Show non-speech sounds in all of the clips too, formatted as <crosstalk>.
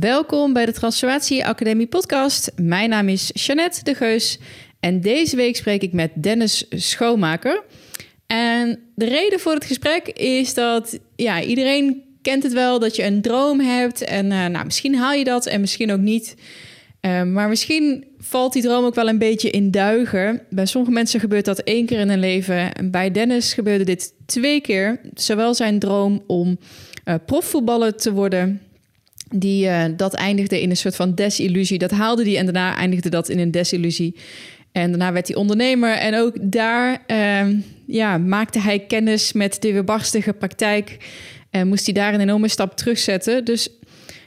Welkom bij de Transformatie Academie podcast. Mijn naam is Jeannette de Geus en deze week spreek ik met Dennis Schoonmaker. En de reden voor het gesprek is dat ja, iedereen kent het wel dat je een droom hebt en uh, nou, misschien haal je dat en misschien ook niet. Uh, maar misschien valt die droom ook wel een beetje in duigen. Bij sommige mensen gebeurt dat één keer in hun leven. En bij Dennis gebeurde dit twee keer. Zowel zijn droom om uh, profvoetballer te worden die, uh, dat eindigde in een soort van desillusie. Dat haalde hij en daarna eindigde dat in een desillusie. En daarna werd hij ondernemer. En ook daar uh, ja, maakte hij kennis met de weerbarstige praktijk. En moest hij daar een enorme stap terugzetten. Dus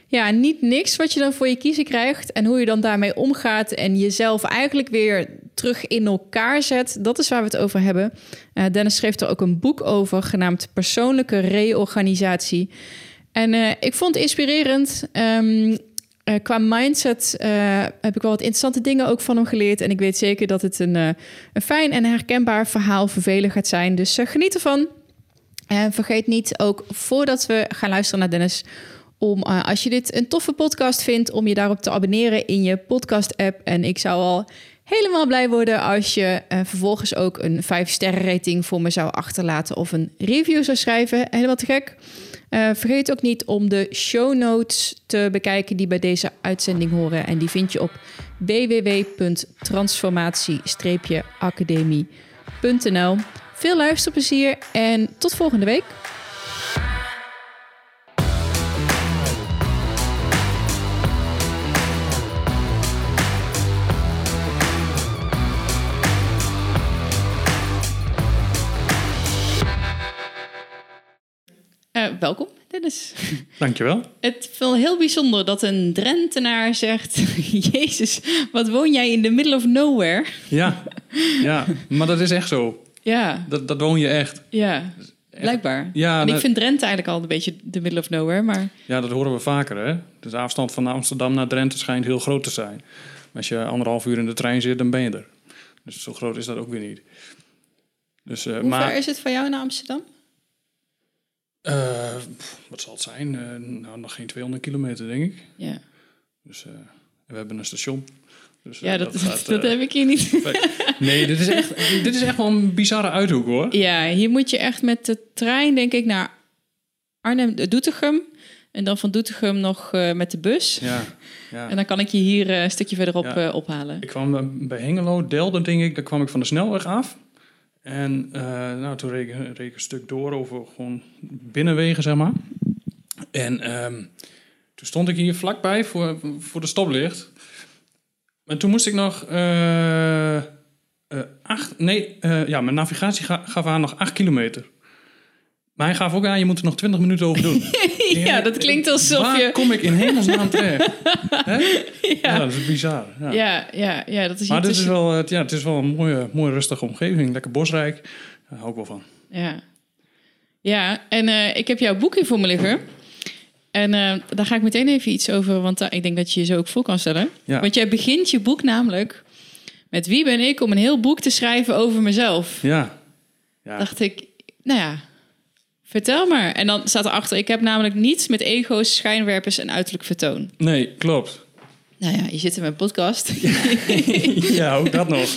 ja, niet niks wat je dan voor je kiezen krijgt. En hoe je dan daarmee omgaat. En jezelf eigenlijk weer terug in elkaar zet. Dat is waar we het over hebben. Uh, Dennis schreef er ook een boek over, genaamd Persoonlijke Reorganisatie. En uh, ik vond het inspirerend. Um, uh, qua mindset uh, heb ik wel wat interessante dingen ook van hem geleerd. En ik weet zeker dat het een, een fijn en herkenbaar verhaal voor velen gaat zijn. Dus geniet ervan. En vergeet niet ook voordat we gaan luisteren naar Dennis... om als je dit een toffe podcast vindt... om je daarop te abonneren in je podcast-app. En ik zou al helemaal blij worden als je vervolgens ook een 5-sterren rating voor me zou achterlaten... of een review zou schrijven. Helemaal te gek. Uh, vergeet ook niet om de show notes te bekijken die bij deze uitzending horen. En die vind je op www.transformatie-academie.nl. Veel luisterplezier en tot volgende week. Welkom, Dennis. <laughs> Dankjewel. Het wel heel bijzonder dat een Drentenaar zegt... <laughs> Jezus, wat woon jij in the middle of nowhere? Ja, <laughs> ja maar dat is echt zo. Ja. Dat, dat woon je echt. Ja, blijkbaar. Ja, en ik vind Drenthe eigenlijk al een beetje the middle of nowhere, maar... Ja, dat horen we vaker, hè. Dus de afstand van Amsterdam naar Drenthe schijnt heel groot te zijn. Maar als je anderhalf uur in de trein zit, dan ben je er. Dus zo groot is dat ook weer niet. Dus, uh, Hoe maar... ver is het van jou naar Amsterdam? Uh, wat zal het zijn? Uh, nou, nog geen 200 kilometer, denk ik. Ja. Dus uh, we hebben een station. Dus, ja, dat, dat, gaat, <laughs> dat heb ik hier niet. nee, dit is, echt, <laughs> dit is echt wel een bizarre uithoek, hoor. Ja, hier moet je echt met de trein, denk ik, naar Arnhem-Doetinchem. En dan van Doetinchem nog met de bus. Ja, ja. En dan kan ik je hier een stukje verderop ja. ophalen. Ik kwam bij Hengelo, Delden, denk ik. Daar kwam ik van de snelweg af. En uh, nou, toen reed ik, een stuk door over gewoon binnenwegen, zeg maar. En um, toen stond ik hier vlakbij voor, voor de stoplicht. En toen moest ik nog uh, uh, acht... Nee, ja, mijn navigatie gaf aan nog acht kilometer. Maar hij gaf ook aan, je moet er nog 20 minuten over doen. <laughs> ja, dat klinkt alsof Waar je... kom ik in hemelsnaam terecht? <laughs> ja. ja. dat is bizar. Ja, ja, ja, ja dat is Maar dit is wel, ja, het is wel een mooie, mooie rustige omgeving. Lekker bosrijk. Daar hou ik wel van. Ja, ja en uh, ik heb jouw boek hier voor me liggen. En uh, daar ga ik meteen even iets over, want uh, ik denk dat je je zo ook voor kan stellen. Ja. Want jij begint je boek namelijk met wie ben ik om een heel boek te schrijven over mezelf. Ja. ja. Dacht ik, nou ja, Vertel maar. En dan staat erachter, ik heb namelijk niets met ego's, schijnwerpers en uiterlijk vertoon. Nee, klopt. Nou ja, je zit in mijn podcast. <laughs> ja, ook dat nog.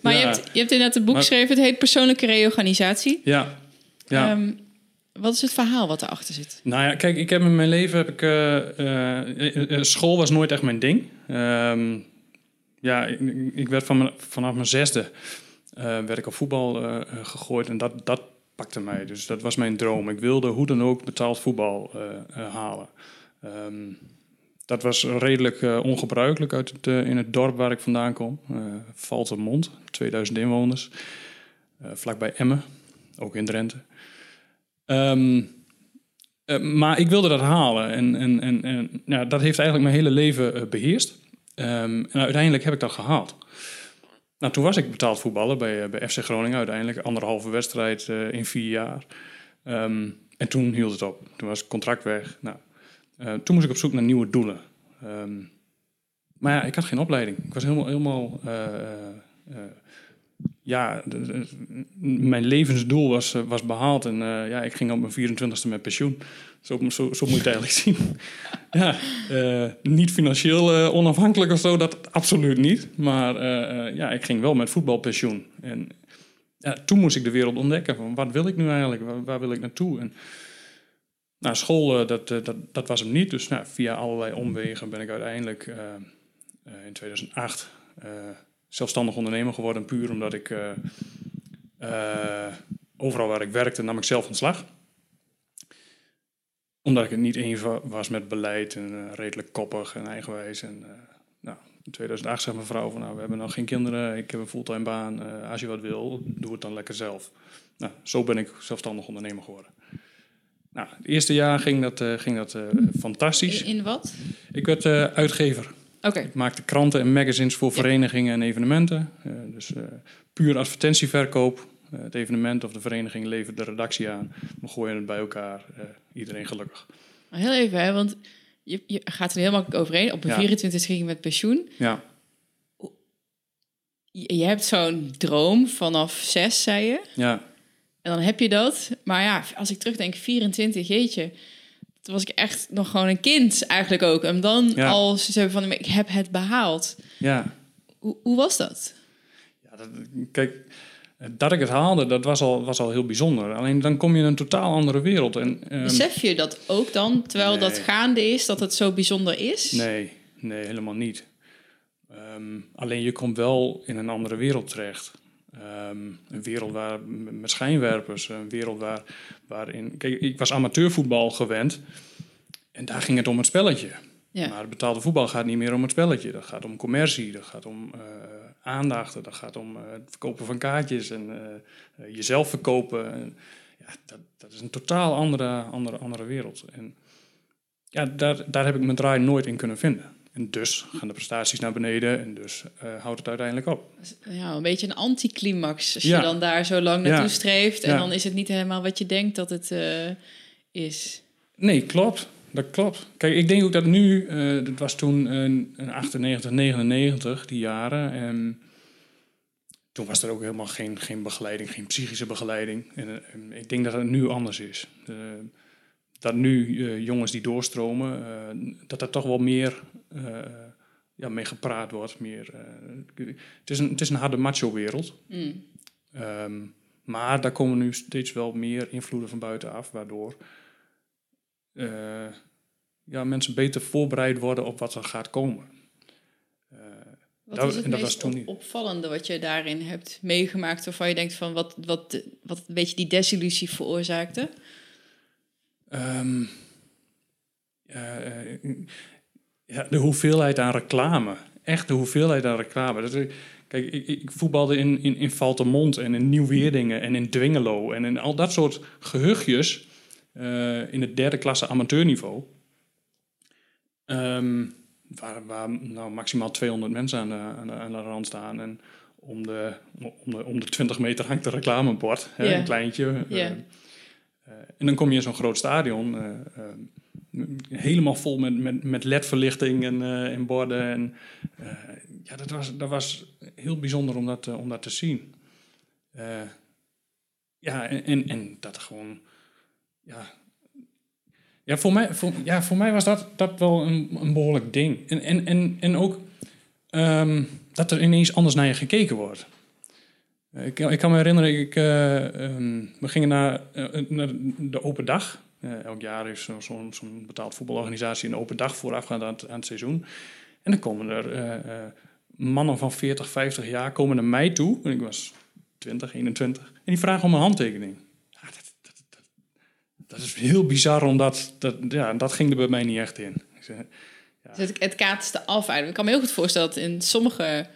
Maar ja. je, hebt, je hebt inderdaad een boek maar... geschreven, het heet Persoonlijke Reorganisatie. Ja. ja. Um, wat is het verhaal wat erachter zit? Nou ja, kijk, ik heb in mijn leven heb ik uh, uh, school was nooit echt mijn ding. Um, ja, ik, ik, werd van mijn, vanaf mijn zesde werd ik op voetbal gegooid en dat, dat pakte. Dus dat was mijn droom. Ik wilde hoe dan ook betaald voetbal uh, uh, halen. Um, dat was redelijk uh, ongebruikelijk uit het, in het dorp waar ik vandaan kom. Valtermond, 2000 inwoners. vlakbij Emmen, ook in Drenthe. Um, maar ik wilde dat halen. En, en, en, dat heeft eigenlijk mijn hele leven beheerst. Um, en uiteindelijk heb ik dat gehaald. Nou, toen was ik betaald voetballer bij, bij FC Groningen uiteindelijk. Anderhalve wedstrijd uh, in vier jaar. Um, en toen hield het op. Toen was het contract weg. Nou, uh, toen moest ik op zoek naar nieuwe doelen. Um, maar ja, ik had geen opleiding. Ik was helemaal, helemaal ja, de- de- mijn levensdoel was, eh, was behaald. En eh, ja, ik ging op mijn 24ste met pensioen. Zo, zo, zo moet je het eigenlijk zien. <laughs> ja, eh, niet financieel onafhankelijk of zo, dat absoluut niet. Maar ja, ik ging wel met voetbalpensioen. En ja, toen moest ik de wereld ontdekken. Van, wat wil ik nu eigenlijk? Waar, waar wil ik naartoe? En, nou, school, dat, dat, dat was hem niet. Dus nou, via allerlei omwegen ben ik uiteindelijk in 2008 eh, zelfstandig ondernemer geworden. Puur omdat ik eh, eh, overal waar ik werkte nam ik zelf ontslag. Omdat ik het niet eens wa- was met beleid en eh, redelijk koppig en eigenwijs. En, nou, in 2008 zei mijn vrouw van nou, we hebben nog geen kinderen. Ik heb een fulltime baan. Als je wat wil, doe het dan lekker zelf. Nou, zo ben ik zelfstandig ondernemer geworden. Nou, het eerste jaar ging dat, ging dat fantastisch. In, in wat? Ik werd uitgever. Oké. Ik maakte kranten en magazines voor verenigingen en evenementen. Eh, dus eh, puur advertentieverkoop. Eh, het evenement of de vereniging levert de redactie aan. We gooien het bij elkaar. iedereen gelukkig. Maar heel even, hè, want je, je gaat er heel makkelijk overheen. Op een Ja. 24 ging je met pensioen. Ja, Je, je hebt zo'n droom vanaf zes, zei je. ja, En dan heb je dat. Maar ja, als ik terugdenk, 24, jeetje. Toen was ik echt nog gewoon een kind eigenlijk ook. En dan Ja. al ze hebben van, ik heb het behaald. ja. Hoe, hoe was dat? ja dat, kijk, dat ik het haalde, dat was al, was al heel bijzonder. Alleen dan kom je in een totaal andere wereld. En, ehm, Besef je dat ook dan, terwijl dat gaande is, dat het zo bijzonder is? Nee, nee, helemaal niet. Ehm, alleen je komt wel in een andere wereld terecht. Ehm, een wereld waar, met schijnwerpers, een wereld waar, waarin... Kijk, ik was amateurvoetbal gewend en daar ging het om het spelletje. Ja. Maar het betaalde voetbal gaat niet meer om het spelletje. Dat gaat om commercie, dat gaat om eh, aandacht, dat gaat om eh, het verkopen van kaartjes en eh, jezelf verkopen. En, ja, dat, dat is een totaal andere, andere, andere wereld. En ja, daar, daar heb ik mijn draai nooit in kunnen vinden. En dus gaan de prestaties naar beneden en dus eh, houdt het uiteindelijk op. Ja, een beetje een anticlimax als je dan daar zo lang naartoe Ja. streeft. En Ja. dan is het niet helemaal wat je denkt dat het eh, is. Nee, klopt. Dat klopt. Kijk, ik denk ook dat nu, eh dat was toen eh, een 98, 99, die jaren. En toen was er ook helemaal geen, geen begeleiding, geen psychische begeleiding. En, eh, en ik denk dat het nu anders is. Eh, dat nu eh, jongens die doorstromen, eh, dat er toch wel meer eh, ja, mee gepraat wordt. Meer, het, is een, het is een harde macho-wereld. Mm. Ehm, maar daar komen nu steeds wel meer invloeden van buitenaf, waardoor ja, mensen beter voorbereid worden op wat er gaat komen. Wat Dat- is het en dat meest was toen opvallende wat je daarin hebt meegemaakt... waarvan je denkt van wat, wat, wat een beetje die desillusie veroorzaakte? Ehm, ja, eh, ja, de hoeveelheid aan reclame. Echt de hoeveelheid aan reclame. Dat, is- kijk, ik, ik voetbalde in, in, in Valtemont en in Nieuw-Weerdingen en in Dwingelo... en in al dat soort gehuchtjes eh, in het derde klasse amateurniveau... Ehm, waar, waar nou, maximaal 200 mensen aan de, aan de, aan de rand staan... En om de, om, de, om de 20 meter hangt een reclamebord, hè, een kleintje. Ja. Eh, en dan kom je in zo'n groot stadion, eh, eh, helemaal vol met, met, met ledverlichting en, eh, en borden. En, eh, ja, dat was, dat was heel bijzonder om dat, eh, om dat te zien. Eh, ja, en, en, en dat gewoon, ja... Ja, voor mij, voor, ja, voor mij was dat, dat wel een, een behoorlijk ding. En, en, en, en ook ehm, dat er ineens anders naar je gekeken wordt. Eh, Ik, ik kan me herinneren, ik, eh, ehm, we gingen naar, eh, naar de open dag. Eh, elk jaar is zo- zo'n zo'n betaald voetbalorganisatie een open dag voorafgaand aan het, seizoen. En dan komen er eh, eh, mannen van 40, 50 jaar komen naar mij toe. En ik was 20, 21. En die vragen om een handtekening. Ja, dat, dat, dat, dat is heel bizar, omdat dat, ja, dat ging er bij mij niet echt in. Ik zei, Dus het, het kaatste af eigenlijk. Ik kan me heel goed voorstellen dat in sommige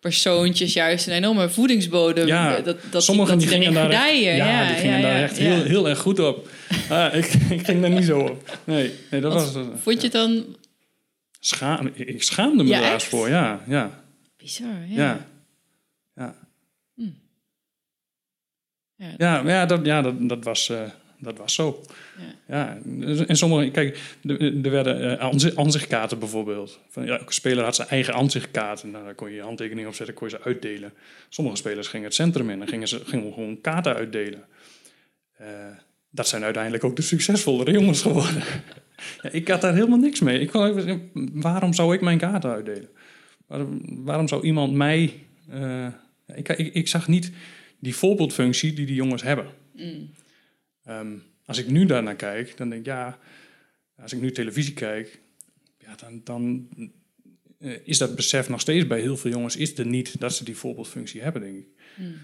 persoontjes juist een enorme voedingsbodem... Ja, eh, dat, dat Sommigen die, die dat gingen daar, echt, ja, die gingen daar echt heel, heel erg goed op. Ah, <laughs> ik, ik ging daar niet zo op. Nee, nee dat Want was... Vond je het dan Schaam, ik schaamde me laatst voor, ja. Ja, bizar? Ja. ja. ja. Ja. Ja, maar ja, dat, ja dat, dat was... eh, dat was zo. Ja. ja en sommige, kijk, er werden uh, aanzichtkaarten bijvoorbeeld. Van, ja, elke speler had zijn eigen aanzichtkaart. En daar kon je je handtekening op zetten, kon je ze uitdelen. Sommige spelers gingen het centrum in en gingen, ze, gingen gewoon kaarten uitdelen. Uh, dat zijn uiteindelijk ook de succesvollere jongens geworden. <laughs> ja, ik had daar helemaal niks mee. Ik, waarom zou ik mijn kaarten uitdelen? Waarom, waarom zou iemand mij... Uh, ik, ik, ik zag niet die voorbeeldfunctie die die jongens hebben. Mm. Um, als ik nu daarnaar kijk, dan denk ik, ja, als ik nu televisie kijk, ja, dan, dan uh, is dat besef nog steeds bij heel veel jongens is er niet dat ze die voorbeeldfunctie hebben, denk ik. Mm.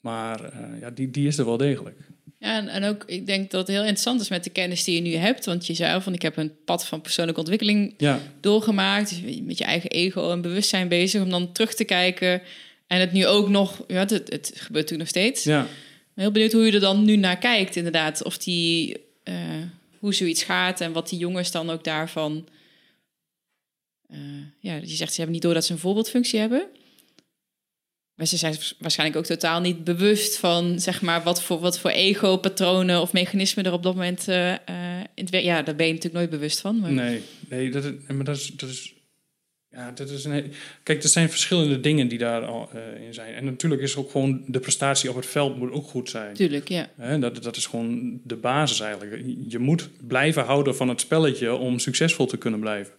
Maar uh, ja, die, die is er wel degelijk. Ja, en, en, ook, ik denk dat het heel interessant is met de kennis die je nu hebt. Want je zei van, ik heb een pad van persoonlijke ontwikkeling ja. doorgemaakt. Dus met je eigen ego en bewustzijn bezig om dan terug te kijken. En het nu ook nog, ja, het, het gebeurt natuurlijk nog steeds. Ja heel benieuwd hoe je er dan nu naar kijkt, inderdaad. Of die, uh, hoe zoiets gaat en wat die jongens dan ook daarvan. Uh, ja, je zegt ze hebben niet door dat ze een voorbeeldfunctie hebben. Maar ze zijn waarschijnlijk ook totaal niet bewust van, zeg maar, wat voor, wat voor ego-patronen of mechanismen er op dat moment uh, in Ja, daar ben je natuurlijk nooit bewust van. Nee, nee dat, is, maar dat is, dat is ja, dat is een, kijk, er zijn verschillende dingen die daar al uh, in zijn. En natuurlijk is ook gewoon de prestatie op het veld moet ook goed zijn. Tuurlijk, ja. dat, dat is gewoon de basis eigenlijk. Je moet blijven houden van het spelletje om succesvol te kunnen blijven.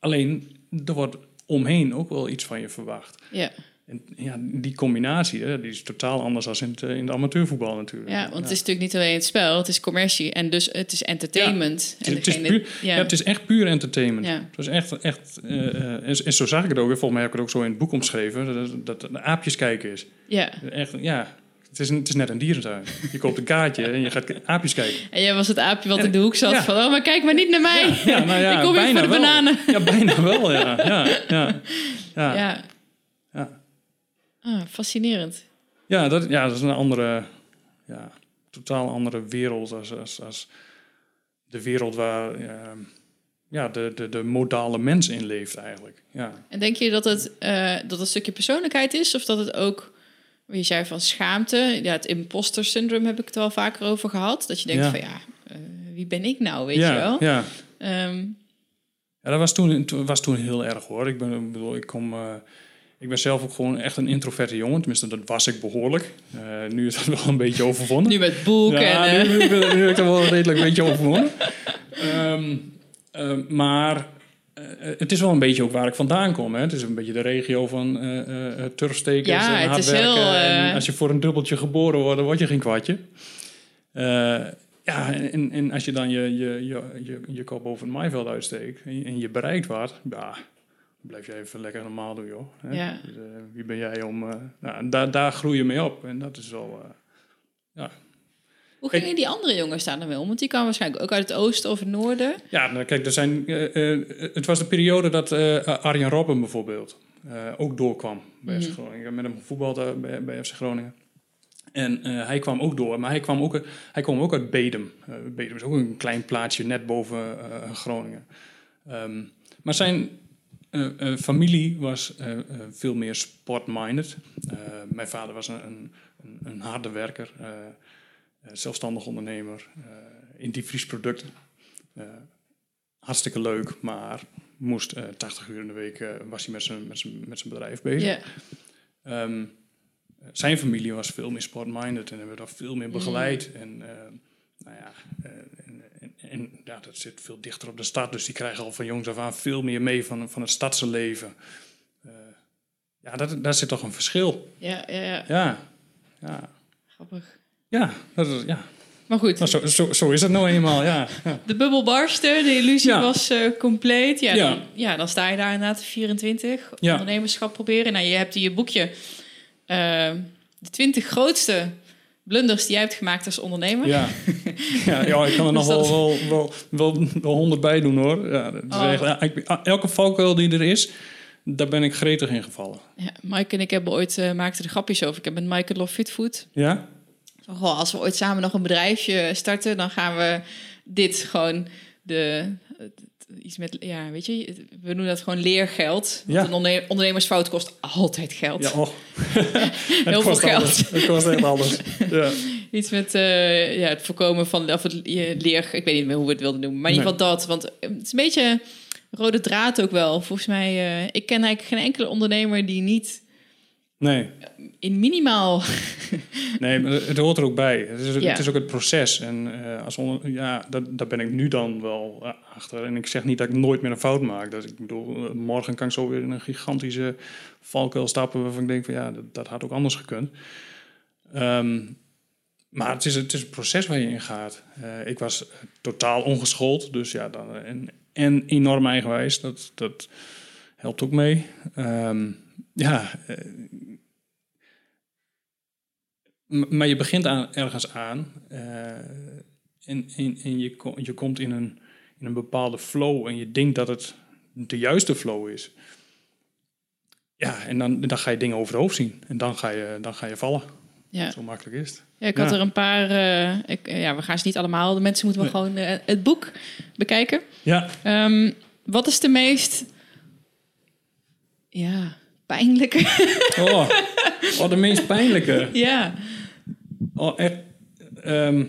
Alleen, er wordt omheen ook wel iets van je verwacht. Ja. En ja, die combinatie, hè, die is totaal anders dan in, het, eh, in de amateurvoetbal natuurlijk. Ja, want het is natuurlijk niet alleen het spel, het is commercie en dus het is entertainment. Ja, het, is puur, ja. het is echt puur entertainment. Ja. Het is echt, echt uh, en, zo zag ik het ook, volgens mij heb ik het ook zo in het boek omschreven, dat, dat de aapjes kijken is. Ja. Echt, ja, het is, het is net een dierentuin. Je koopt een kaartje en je gaat aapjes kijken. En jij was het aapje wat in de hoek zat van... oh, maar kijk maar niet naar mij. Ja, nou ja, <laughs> ik kom hier voor de bananen. Ja, bijna wel, ja. ja, ja, <laughs> ja. Ah, fascinerend. Ja dat, ja, dat is een andere, ja, totaal andere wereld als, als, als de wereld waar ja, de, de, de modale mens in leeft eigenlijk. Ja. En denk je dat het, uh, dat een stukje persoonlijkheid is of dat het ook, wie je zei van schaamte, ja, het imposter syndroom heb ik het wel vaker over gehad, dat je denkt van ja, uh, wie ben ik nou, weet ja, je wel? Ja. Um, ja, dat was toen, was toen heel erg hoor. Ik, ben, bedoel, ik kom... Ik ben zelf ook gewoon echt een introverte jongen. Tenminste, dat was ik behoorlijk. Uh, nu is dat wel een beetje overwonnen. Nu met boek ja, en... Nu, nu, nu, heb ik dat wel redelijk een beetje overwonnen. Um, uh, maar uh, het is wel een beetje ook waar ik vandaan kom. Hè. Het is een beetje de regio van turfstekers ja, en hard het is werken. Heel, en als je voor een dubbeltje geboren wordt, dan word je geen kwartje. ja, en, en, als je dan je, je, je, je, je kop over het maaiveld uitsteekt en je, en je bereikt wat... Ja, blijf jij even lekker normaal doen, joh. Hè? Ja. Dus, uh, wie ben jij om... Uh, nou, daar, daar groei je mee op. En dat is wel... Uh, ja. Hoe gingen die andere jongens daar dan mee om? Want die kwamen waarschijnlijk ook uit het oosten of het noorden. Ja, nou, kijk, er zijn, het was de periode dat Arjen Robben bijvoorbeeld ook doorkwam bij mm. FC Groningen. Met hem voetbalde bij, bij FC Groningen. En uh, hij kwam ook door, maar hij kwam ook, hij kwam ook uit Bedem. Uh, Bedem is ook een klein plaatsje net boven uh, Groningen. Um, maar zijn uh, familie was uh, veel meer sportminded. mijn vader was een, een, een harde werker, zelfstandig ondernemer in diepvriesproducten. hartstikke leuk, maar moest 80 uur in de week was hij met zijn, met zijn, met zijn bedrijf bezig. Yeah. Um, zijn familie was veel meer sportminded en hebben dat veel meer begeleid. Mm. En nou ja, en ja, dat zit veel dichter op de stad, dus die krijgen al van jongs af aan veel meer mee van, van het stadse leven. Uh, ja, dat, daar zit toch een verschil. Ja, ja, ja. Ja, ja. Grappig. Ja, dat is, ja. Maar goed. Maar zo, zo, zo is het nou eenmaal, ja. <laughs> De bubbel barstte, de illusie was uh, compleet. Ja, ja. Dan, ja, dan sta je daar inderdaad 24. Ondernemerschap proberen. Nou, je hebt in je boekje uh, de 20 grootste blunders die jij hebt gemaakt als ondernemer. Ja, ja, <laughs> ja ik kan er nog dus wel, wel, wel, wel, honderd bij doen hoor. Ja, dat is oh. echt, ah, elke valkuil die er is, daar ben ik gretig in gevallen. Ja, Mike en ik hebben ooit, uh, maakten er grapjes over. Ik heb met Mike Love Fitfood. Ja? Goh, als we ooit samen nog een bedrijfje starten, dan gaan we dit gewoon de, iets met, ja, weet je, we noemen dat gewoon leergeld. Ja. Een ondernemersfout kost altijd geld. Ja, oh. <laughs> Heel veel geld. Het kost echt alles. Ja. <laughs> Iets met eh, ja, het voorkomen van of het je leer. Ik weet niet meer hoe we het wilden noemen. Maar in ieder geval dat. Want het is een beetje rode draad ook wel. Volgens mij, eh, ik ken eigenlijk geen enkele ondernemer die niet Nee, in minimaal. <laughs> nee maar het hoort er ook bij. Het is, ook- Ja. het is ook het proces. En eh, als onder, ja, dat, daar ben ik nu dan wel eh, achter. En ik zeg niet dat ik nooit meer een fout maak. Dat, ik bedoel, eh, morgen kan ik zo weer in een gigantische valkuil stappen... waarvan ik denk van ja, dat, dat had ook anders gekund. Ehm, maar het is, het is een proces waar je in gaat. Eh, ik was eh, totaal ongeschoold. Dus ja, dan, en, en enorm eigenwijs. Dat, dat helpt ook mee. Ehm, ja, Maar je begint ergens aan en, en, en je, je komt in een, in een bepaalde flow en je denkt dat het de juiste flow is. Ja, en dan, dan ga je dingen over het hoofd zien en dan ga je, dan ga je vallen. Ja. Zo makkelijk is het. Ja, ik had Ja. er een paar. eh, ik, ja, we gaan ze niet allemaal. De mensen moeten wel Nee. gewoon eh, het boek bekijken. Ja, Ehm, wat is de meest. Ja, pijnlijke. oh, oh de meest pijnlijke. <laughs> ja. Oh, echt. Ehm,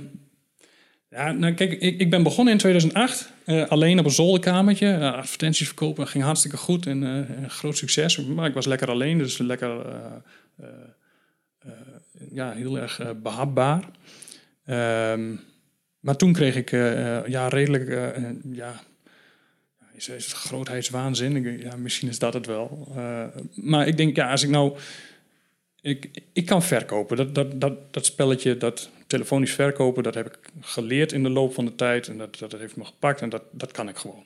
ja, nou kijk, ik, ik ben begonnen in 2008. eh, alleen op een zolderkamertje. eh, advertenties verkopen ging hartstikke goed en een groot succes. Maar ik was lekker alleen, dus lekker... ja, heel erg eh, behapbaar. Ehm, maar toen kreeg ik ja, redelijk... ja, is, is het grootheidswaanzin? Ja, misschien is dat het wel. Maar ik denk, ja, als ik nou... Ik, ik kan verkopen. Dat, dat, dat, dat spelletje, dat telefonisch verkopen, dat heb ik geleerd in de loop van de tijd. En dat, dat heeft me gepakt en dat, dat kan ik gewoon.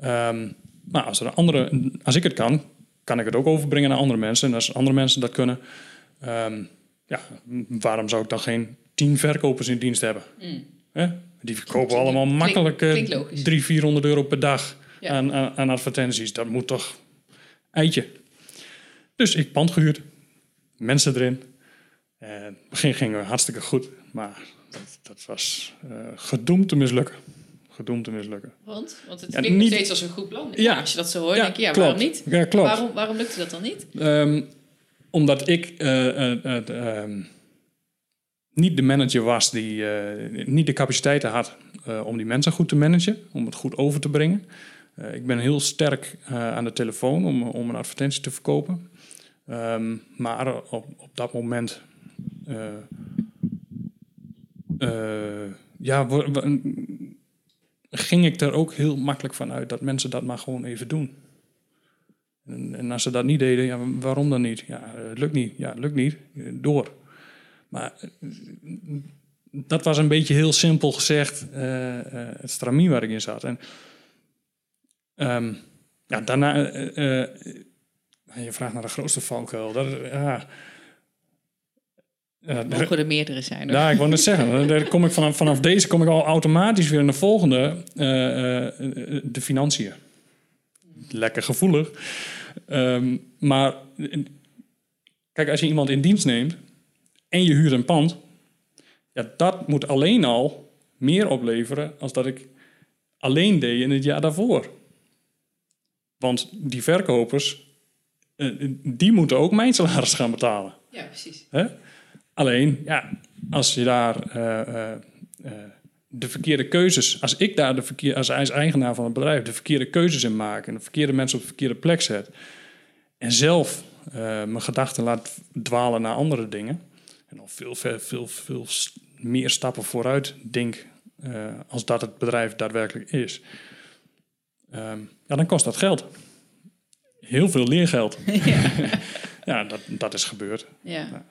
Ehm, maar als, er andere, als ik het kan, kan ik het ook overbrengen naar andere mensen. En als andere mensen dat kunnen, ehm, ja, waarom zou ik dan geen tien verkopers in dienst hebben? Hè? Die verkopen allemaal Klink- makkelijk eh, klinkt logisch. 300, 400 euro per dag Ja. aan, aan, aan advertenties. Dat moet toch eitje. Dus ik pand gehuurd, mensen erin. En het begin ging hartstikke goed, maar dat, dat was eh, gedoemd te mislukken. Gedoemd te mislukken. Want? Want het Ja, klinkt nog niet- steeds als een goed plan. Ja. Als je dat zo hoort, Ja, denk je, ja, klopt. waarom niet? Ja, klopt. Waarom, waarom lukte dat dan niet? Ehm, omdat ik eh, eh, ehm, niet de manager was die eh, niet de capaciteiten had eh, om die mensen goed te managen, om het goed over te brengen. Eh, ik ben heel sterk eh, aan de telefoon om, om een advertentie te verkopen. Ehm, maar op, op dat moment eh, eh, ja, wo- wo- ging ik er ook heel makkelijk van uit dat mensen dat maar gewoon even doen. En, en als ze dat niet deden, ja, waarom dan niet? Ja, eh, het lukt niet. Ja, het lukt niet. Eh, Door. Maar eh, dat was een beetje heel simpel gezegd eh, eh, het stramien waar ik in zat. En ehm, ja, daarna, eh, eh, je vraagt naar de grootste valkuil. Dat, ja, ja, Mogen er meerdere zijn? hoor. ja, ik wou net zeggen. <laughs> Daar kom ik vanaf, vanaf deze kom ik al automatisch weer in de volgende. eh, eh, de financiën. Lekker gevoelig. Ehm, maar kijk, als je iemand in dienst neemt en je huurt een pand, ja, dat moet alleen al meer opleveren als dat ik alleen deed in het jaar daarvoor. Want die verkopers, eh, die moeten ook mijn salaris gaan betalen. Ja, precies. Hè? Alleen, ja, als je daar eh, eh, eh, de verkeerde keuzes, als ik daar de verkeer, als eigenaar van het bedrijf de verkeerde keuzes in maak en de verkeerde mensen op de verkeerde plek zet en zelf mijn gedachten laat dwalen naar andere dingen en al veel, veel, veel, veel meer stappen vooruit denk als dat het bedrijf daadwerkelijk is, ehm, ja, dan kost dat geld. Heel veel leergeld. <laughs> ja. <laughs> Ja, dat, dat is gebeurd. ja.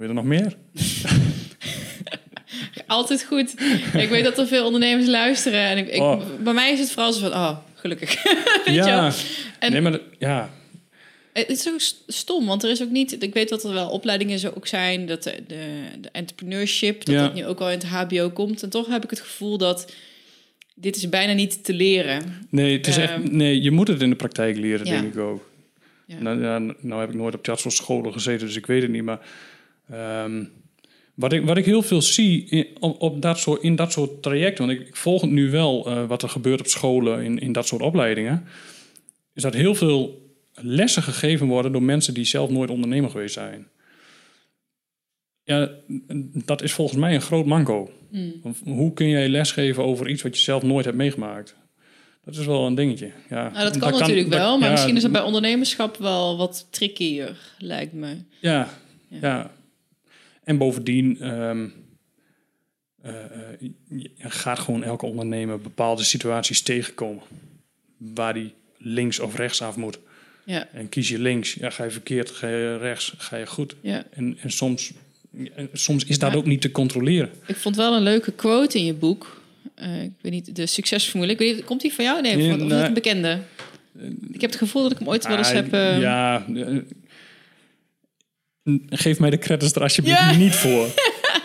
Wil je er nog meer? <laughs> Altijd goed. ik weet dat er veel ondernemers luisteren. En ik, ik- Oh. bij mij is het vooral zo van, oh, gelukkig. <laughs> Ja. En- nee, maar ja. Het is zo st- stom, want er is ook niet... Ik weet dat er wel opleidingen zo ook zijn, dat de, de, de entrepreneurship, dat Ja. dat nu ook al in het hbo komt. En toch heb ik het gevoel dat dit is bijna niet te leren. Nee, het is echt, Ehm. nee, je moet het in de praktijk leren, Ja. denk ik ook. Ja. Nou, ja, nou heb ik nooit op dat soort scholen gezeten, dus ik weet het niet. Maar ehm, wat, ik, wat ik heel veel zie in, op, op dat soort, in dat soort trajecten... want ik, ik volg het nu wel eh, wat er gebeurt op scholen in, in dat soort opleidingen... is dat heel veel lessen gegeven worden door mensen die zelf nooit ondernemer geweest zijn. Ja, dat is volgens mij een groot manco. Want Hoe kun jij lesgeven over iets wat je zelf nooit hebt meegemaakt? Dat is wel een dingetje. Ja, Nou, dat kan natuurlijk wel, maar ja, misschien is dat bij ondernemerschap wel wat trickier, lijkt me. Ja, Ja. ja. En bovendien je gaat gewoon elke ondernemer bepaalde situaties tegenkomen. Waar die links of rechts af moet. Ja, En kies je links, ja, ga je verkeerd, ga je rechts, ga je goed. ja. En, en soms, en soms is dat Ja. ook niet te controleren. Ik vond wel een leuke quote in je boek. Eh, ik weet niet, de succesformule. Ik weet niet, komt die van jou? Nee, van, of is het een bekende? Ik heb het gevoel dat ik hem ooit wel eens Ah, heb... Ja, geef mij de credits er alsjeblieft Ja. niet voor. <laughs>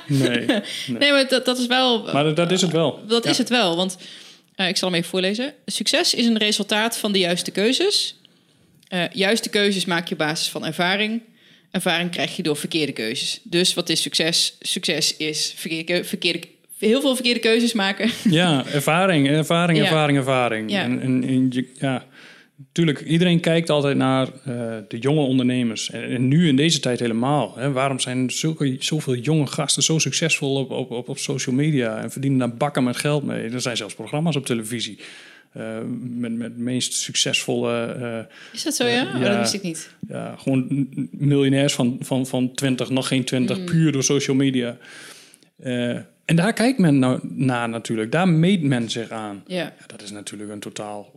Nee, Nee, maar dat, dat is wel... maar dat, is het wel. Dat Ja. is het wel, want eh, ik zal hem even voorlezen. Succes is een resultaat van de juiste keuzes. Eh, juiste keuzes maak je op basis van ervaring. Ervaring krijg je door verkeerde keuzes. Dus wat is succes? Succes is verkeerde, verkeerde, heel veel verkeerde keuzes maken. Ja, ervaring, ervaring, Ja. ervaring, ervaring. Ja. En, en, en je- ja, natuurlijk, iedereen kijkt altijd naar eh, de jonge ondernemers. En, en nu in deze tijd helemaal. Hè. Waarom zijn zulke, zoveel jonge gasten zo succesvol op, op, op, op social media en verdienen daar bakken met geld mee? Er zijn zelfs programma's op televisie. eh, met, meest succesvolle, eh, Is dat zo, ja? Oh, Ja. dat wist ik niet. ja, gewoon miljonairs van, van, van 20, nog geen 20, puur door social media. En daar kijkt men nou naar natuurlijk. Daar meet men zich aan. Ja, dat is natuurlijk een totaal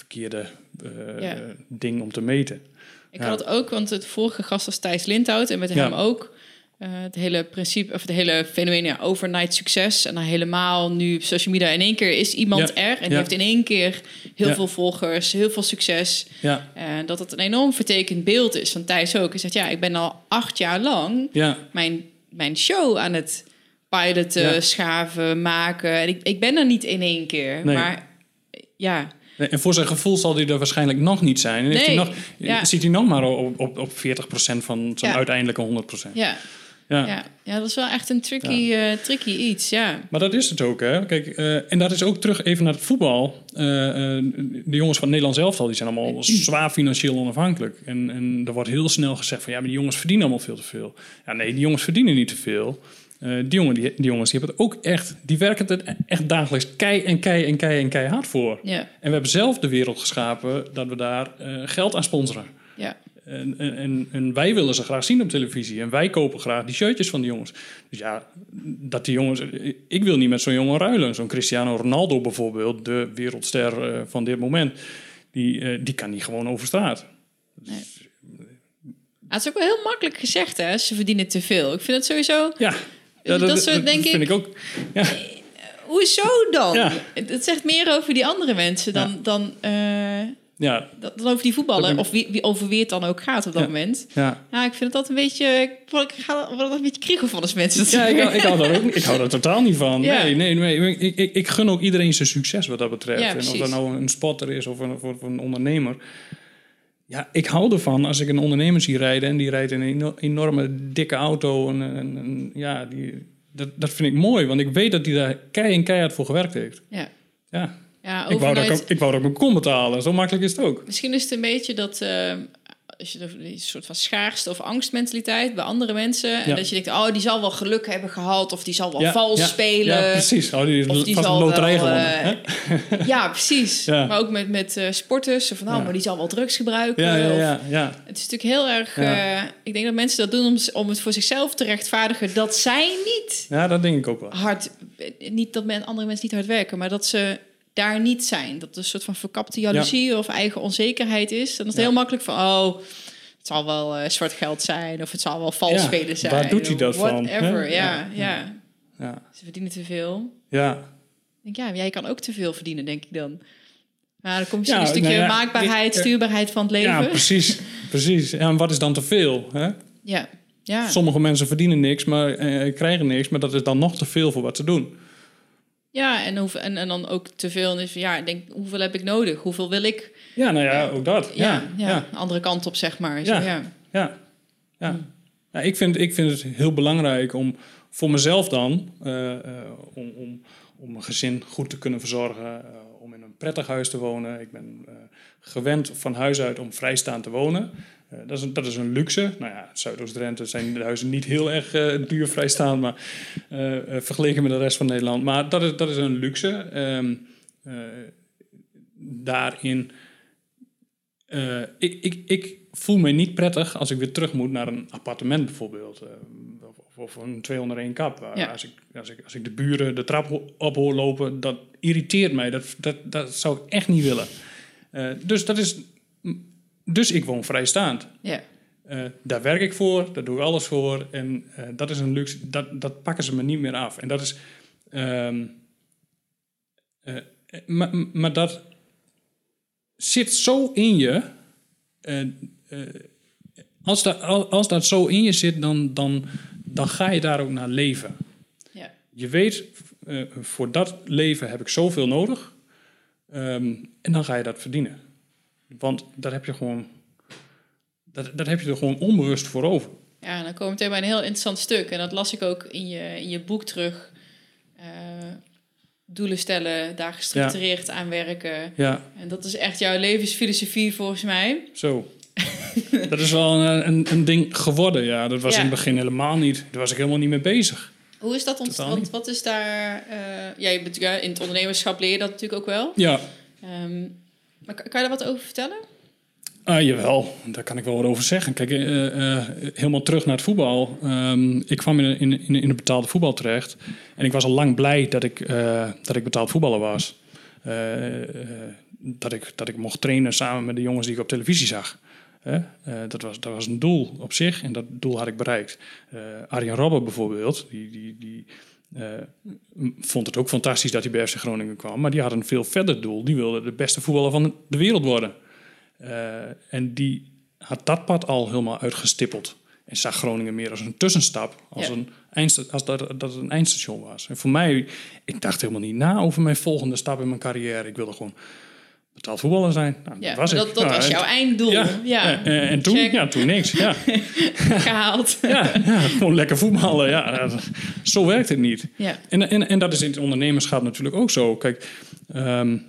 verkeerde eh, Ja. ding om te meten. ik had het ook, want het vorige gast was Thijs Lindhout... en met hem ook eh, het hele principe, of het hele fenomeen ja, overnight succes... en dan helemaal nu op social media in één keer is iemand Ja. er... en die heeft in één keer heel veel volgers, heel veel succes... Ja, En dat het een enorm vertekend beeld is van Thijs ook. Hij zegt, ja, ik ben al acht jaar lang ja, mijn, mijn show aan het piloten, schaven, maken. En ik, ik ben er niet in één keer. Nee. Maar ja, en voor zijn gevoel zal hij er waarschijnlijk nog niet zijn. En heeft Nee, hij nog, ja. zit hij nog maar op, op, op 40% van zijn Ja. uiteindelijke 100%. ja, Ja. ja. ja, dat is wel echt een tricky, eh, tricky iets, ja. Maar dat is het ook, hè. Kijk, eh, en dat is ook terug even naar het voetbal. Eh, de jongens van Nederland zelf al, die zijn allemaal <clears throat> zwaar financieel onafhankelijk. En, en er wordt heel snel gezegd van, ja, maar die jongens verdienen allemaal veel te veel. Ja, nee, die jongens verdienen niet te veel. Eh, die, jongen, die, die jongens die hebben het ook echt, die werken het echt dagelijks kei en kei en kei en kei hard voor. Ja, En we hebben zelf de wereld geschapen dat we daar eh, geld aan sponsoren. ja. En, en, en, wij willen ze graag zien op televisie. En wij kopen graag die shirtjes van die jongens. Dus ja, dat die jongens... Ik wil niet met zo'n jongen ruilen. Zo'n Cristiano Ronaldo bijvoorbeeld, de wereldster eh, van dit moment... Die, die kan niet gewoon over straat. Ah, het is ook wel heel makkelijk gezegd, hè. Ze verdienen te veel. Ik vind het sowieso... Ja, ja Dat soort, denk vind ik- ik ook. Ja, Hoezo dan? Ja. Het zegt meer over die andere mensen dan, dan, eh, ja, dan over die voetballen. Dat ben- Of wie, wie, over wie het dan ook gaat op dat moment. ja. Ja, ik vind het altijd een beetje... Ik ga- er een beetje kriegel van als mensen dat Ja, ik, ik, hou daar ook, ik hou daar totaal niet van. Nee, nee, nee. Ik, ik, ik gun ook iedereen zijn succes wat dat betreft. Ja, en of dat nou een spotter is of een, of een ondernemer. Ja, ik hou ervan als ik een ondernemer zie rijden... en die rijdt in een eno- enorme dikke auto. En, en, en ja, die, dat, dat vind ik mooi. Want ik weet dat hij daar kei en keihard voor gewerkt heeft. Ja, Ja, ja ik wou, dat ik, ik wou dat ik mijn kon betalen. Zo makkelijk is het ook. Misschien is het een beetje dat... eh, als je die soort van schaarste of angstmentaliteit bij andere mensen... en dat je denkt, oh, die zal wel geluk hebben gehad... of die zal wel Ja, vals ja, spelen. Ja, precies. Oh, die, Of die vast een zal loterij wel, gewonnen. eh, hè? <laughs> Ja, precies. Ja. Maar ook met, met eh, sporters. Van, nou, maar die zal wel drugs gebruiken. Ja, ja, ja, ja. Het is natuurlijk heel erg... Eh, ik denk dat mensen dat doen om, om het voor zichzelf te rechtvaardigen... dat zij niet ja, dat denk ik ook wel. hard... Niet dat men, andere mensen niet hard werken... maar dat ze daar niet zijn. Dat een soort van verkapte jaloezie of eigen onzekerheid is. Dan is het Ja. heel makkelijk van... oh, het zal wel eh, zwart geld zijn... of het zal wel vals Ja, spelen zijn. waar doet hij dat van, Whatever, ja, ja, Ja. Ze verdienen te veel. ja. Ik denk, ja, jij kan ook te veel verdienen, denk ik dan. Maar dan komt Ja, een stukje nou ja, maakbaarheid, stuurbaarheid van het leven. ja precies. precies. En wat is dan te veel? Hè? Ja, ja. Sommige mensen verdienen niks, maar eh, krijgen niks, maar dat is dan nog te veel voor wat ze doen. Ja en, hoeveel, en, en dan ook te veel. Dus ja, ik denk, hoeveel heb ik nodig? Hoeveel wil ik? Ja, nou ja, ook dat. Ja, Ja, andere kant op, zeg maar. Zo, Ja. ja. Hmm. Ja, ik, vind, ik vind het heel belangrijk om voor mezelf dan, eh, eh, om, om, om mijn gezin goed te kunnen verzorgen, eh, om in een prettig huis te wonen. Ik ben eh, gewend van huis uit om vrijstaand te wonen. Eh, dat, is een, dat is een luxe. Nou ja, Zuidoost-Drenthe zijn de huizen niet heel erg uh, duur vrijstaand, maar vergeleken met de rest van Nederland. Maar dat is, dat is een luxe. Ehm, daarin, ik, ik, ik voel me niet prettig als ik weer terug moet naar een appartement bijvoorbeeld of een 201 kap. Als, ik, als, ik, als ik de buren de trap op hoor lopen, dat irriteert mij. Dat, dat, dat zou ik echt niet willen. Dus, dat is, dus ik woon vrijstaand. Ja. Uh, daar werk ik voor, daar doe ik alles voor. En uh, dat is een luxe, dat, dat pakken ze me niet meer af. En dat is. Um, maar, maar dat zit zo in je. als, dat, als dat zo in je zit, dan, dan, dan ga je daar ook naar leven. Ja. Je weet, voor dat leven heb ik zoveel nodig. Um, en dan ga je dat verdienen. Want daar heb je gewoon, dat, dat heb je er gewoon onbewust voor over. Ja, en dan komen we meteen bij een heel interessant stuk. En dat las ik ook in je, in je boek terug. Uh, doelen stellen, daar gestructureerd ja. aan werken. Ja. En dat is echt jouw levensfilosofie volgens mij. Zo. dat is wel een, een, een, ding geworden, ja. Dat was in het begin helemaal niet. Daar was ik helemaal niet mee bezig. Hoe is dat ontstaan? Want wat is daar... Uh, ja, je bent, ja, in het ondernemerschap leer je dat natuurlijk ook wel. Ja. Um, maar kan je daar wat over vertellen? Uh, jawel, daar kan ik wel wat over zeggen. Kijk, uh, uh, helemaal terug naar het voetbal. Um, ik kwam in, in, in, in het betaalde voetbal terecht. En ik was al lang blij dat ik, dat ik betaald voetballer was. dat, ik, dat ik mocht trainen samen met de jongens die ik op televisie zag. Dat, was, dat was een doel op zich en dat doel had ik bereikt. Arjen Robben bijvoorbeeld, die, die, die vond het ook fantastisch dat hij bij FC Groningen kwam. Maar die had een veel verder doel. Die wilde de beste voetballer van de wereld worden. en die had dat pad al helemaal uitgestippeld. En zag Groningen meer als een tussenstap, als, een eindstation, als dat, dat het een eindstation was. En voor mij, ik dacht helemaal niet na over mijn volgende stap in mijn carrière. Ik wilde gewoon betaald voetballer zijn. Nou, ja, dat was, dat, dat nou, was jouw einddoel. Ja, ja. En, en toen, ja, toen niks. Ja. <laughs> Gehaald. <laughs> ja, ja, gewoon lekker voetballen. Ja, zo werkt het niet. Ja. En, en, en dat is in het ondernemerschap natuurlijk ook zo. Kijk, um,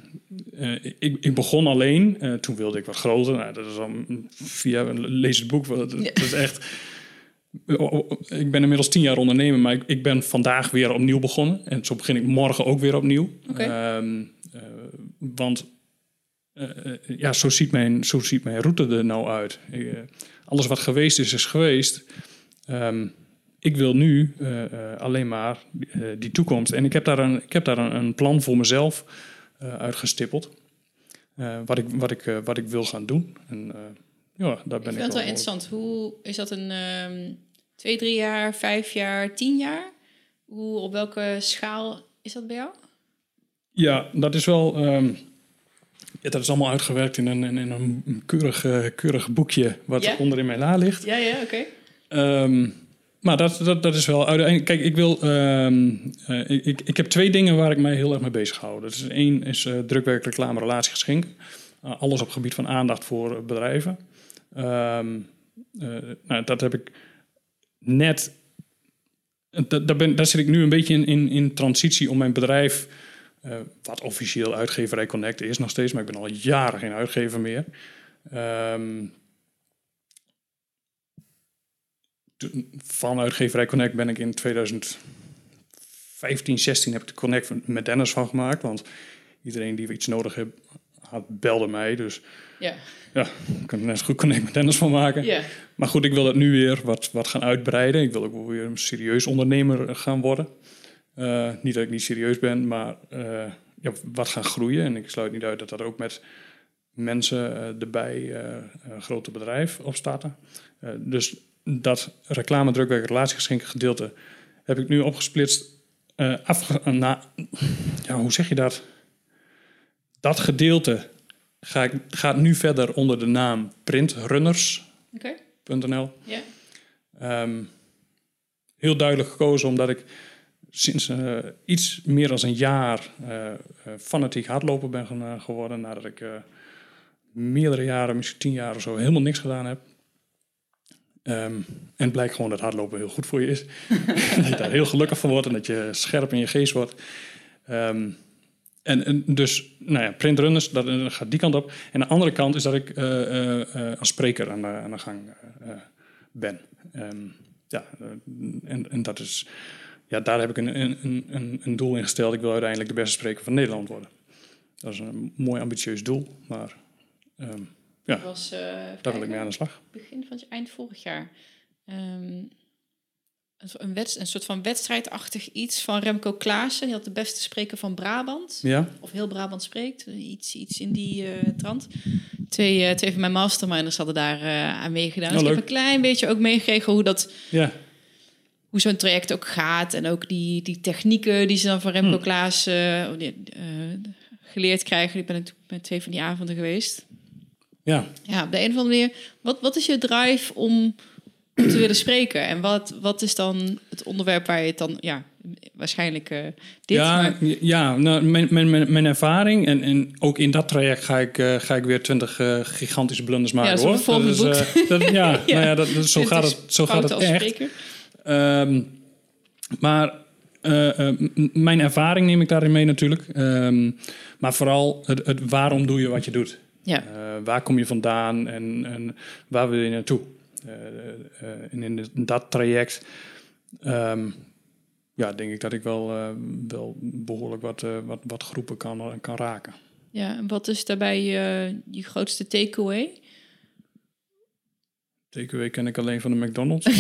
uh, ik, ik begon alleen. Uh, toen wilde ik wat groter. Nou, dat is al via lees het boek. Dat, dat is echt. Ik ben inmiddels tien jaar ondernemer, maar ik, ik, ben vandaag weer opnieuw begonnen. En zo begin ik morgen ook weer opnieuw. Okay. Um, uh, want ja, zo ziet, mijn, zo ziet mijn route er nou uit. Uh, alles wat geweest is, is geweest. Um, ik wil nu uh, alleen maar die toekomst. En ik heb daar een, ik heb daar een, een plan voor mezelf uitgestippeld. wat, ik, wat, ik, wat ik wil gaan doen. En, ja, daar ben ik, ik vind het wel interessant. Hoe is dat een um, twee, drie jaar, vijf jaar, tien jaar? Hoe, op welke schaal is dat bij jou? Ja, dat is wel. Um, ja, dat is allemaal uitgewerkt in een, in een keurig, uh, keurig boekje wat ja? onder in mijn la ligt. Ja, ja, oké. Okay. Um, maar dat, dat, dat is wel. Kijk, ik wil. Um, uh, ik, ik heb twee dingen waar ik mij heel erg mee bezig hou. Dat is één is uh, drukwerk, reclame, relatiegeschenk. alles op gebied van aandacht voor bedrijven. Um, nou, dat heb ik net. Daar, ben, daar zit ik nu een beetje in, in, in transitie om mijn bedrijf uh, wat officieel uitgeverij Connect is nog steeds, maar ik ben al jaren geen uitgever meer. Um, van uitgeverij Connect ben ik in 2015, 16 heb ik de Connect met Dennis van gemaakt. Want iedereen die iets nodig heeft, had, belde mij. Dus ja, ja ik kan er net goed Connect met Dennis van maken. Maar goed, ik wil het nu weer wat, wat gaan uitbreiden. Ik wil ook weer een serieus ondernemer gaan worden. Uh, niet dat ik niet serieus ben, maar uh, ja, wat gaan groeien. En ik sluit niet uit dat dat ook met mensen uh, erbij een grote bedrijf opstarten. dus dat reclame, drukwerk, relatiegeschenken gedeelte heb ik nu opgesplitst. na, ja, hoe zeg je dat? Dat gedeelte ga ik, gaat nu verder onder de naam printrunners.nl. Okay. Um, heel duidelijk gekozen omdat ik sinds uh, iets meer dan een jaar uh, fanatiek hardloper ben geworden. Nadat ik meerdere jaren, misschien tien jaar of zo, helemaal niks gedaan heb. Um, en blijkt gewoon dat hardlopen heel goed voor je is. <laughs> dat je daar heel gelukkig van wordt en dat je scherp in je geest wordt. Um, en, dus, nou ja, printrunners, dat, dat gaat die kant op. En de andere kant is dat ik eh, eh, eh, als spreker aan de, aan de gang eh, eh, ben. Ehm, ja, eh, en, en dat is, ja, daar heb ik een, een, een, een doel in gesteld. Ik wil uiteindelijk de beste spreker van Nederland worden. Dat is een mooi ambitieus doel, maar ehm, Ja. Was, eh, daar wil ik mee aan de slag. begin van het eind vorig jaar. Ehm, een, soort van wedstrijdachtig iets van Remco Klaassen. Die had de beste spreker van Brabant. Ja? Of heel Brabant spreekt. Iets, iets in die eh, trant. Twee, eh, twee van mijn masterminders hadden daar aan meegedaan. Oh, dus ik heb een klein beetje ook meegekregen hoe dat Ja. Hoe zo'n traject ook gaat. En ook die, die technieken die ze dan van Remco Hmm. Klaas eh, die, eh, geleerd krijgen. Ik ben natuurlijk met twee van die avonden geweest. Ja. Ja, op de een of andere manier. Wat, wat is je drive om, om te <clears throat> willen spreken? En wat, wat is dan het onderwerp waar je het dan... Ja, waarschijnlijk eh, dit. ja, maar- ja nou, mijn, mijn, mijn, mijn ervaring en, en ook in dat traject ga ik, ga ik weer twintig eh, gigantische blunders maken. dat is hoor. volgende is, dat- ja, <laughs> Ja. Nou ja dat, dat- zo <laughs> gaat het, zo gaat het echt. spreker. Ehm, maar eh, eh, mijn ervaring neem ik daarin mee natuurlijk. Ehm, maar vooral het, het waarom doe je wat je doet. Ja. Eh, waar kom je vandaan en, en waar wil je naartoe? En in, dat traject ehm, ja, denk ik dat ik wel, wel behoorlijk wat, wat, wat groepen kan, kan raken. ja, en wat is daarbij je grootste takeaway? TKW ken ik alleen van de McDonald's. <laughs>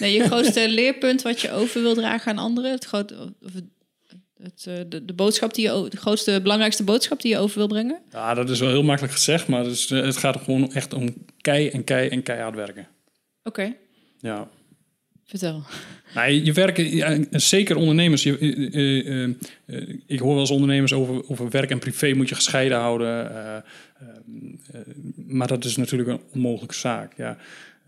Nee, je grootste leerpunt wat je over wil dragen aan anderen. Het groot, of het, eh, de, de boodschap die je, de grootste, belangrijkste boodschap die je over wil brengen. ja, dat is wel heel makkelijk gezegd, maar het, is, eh, het gaat gewoon echt om kei en kei en keihard werken. Oké, Ja. vertel. Nou, je werken, zeker ondernemers. Je, eh, ik hoor wel eens ondernemers over, over werk en privé moet je gescheiden houden. Eh, maar dat is natuurlijk een onmogelijke zaak. Ja.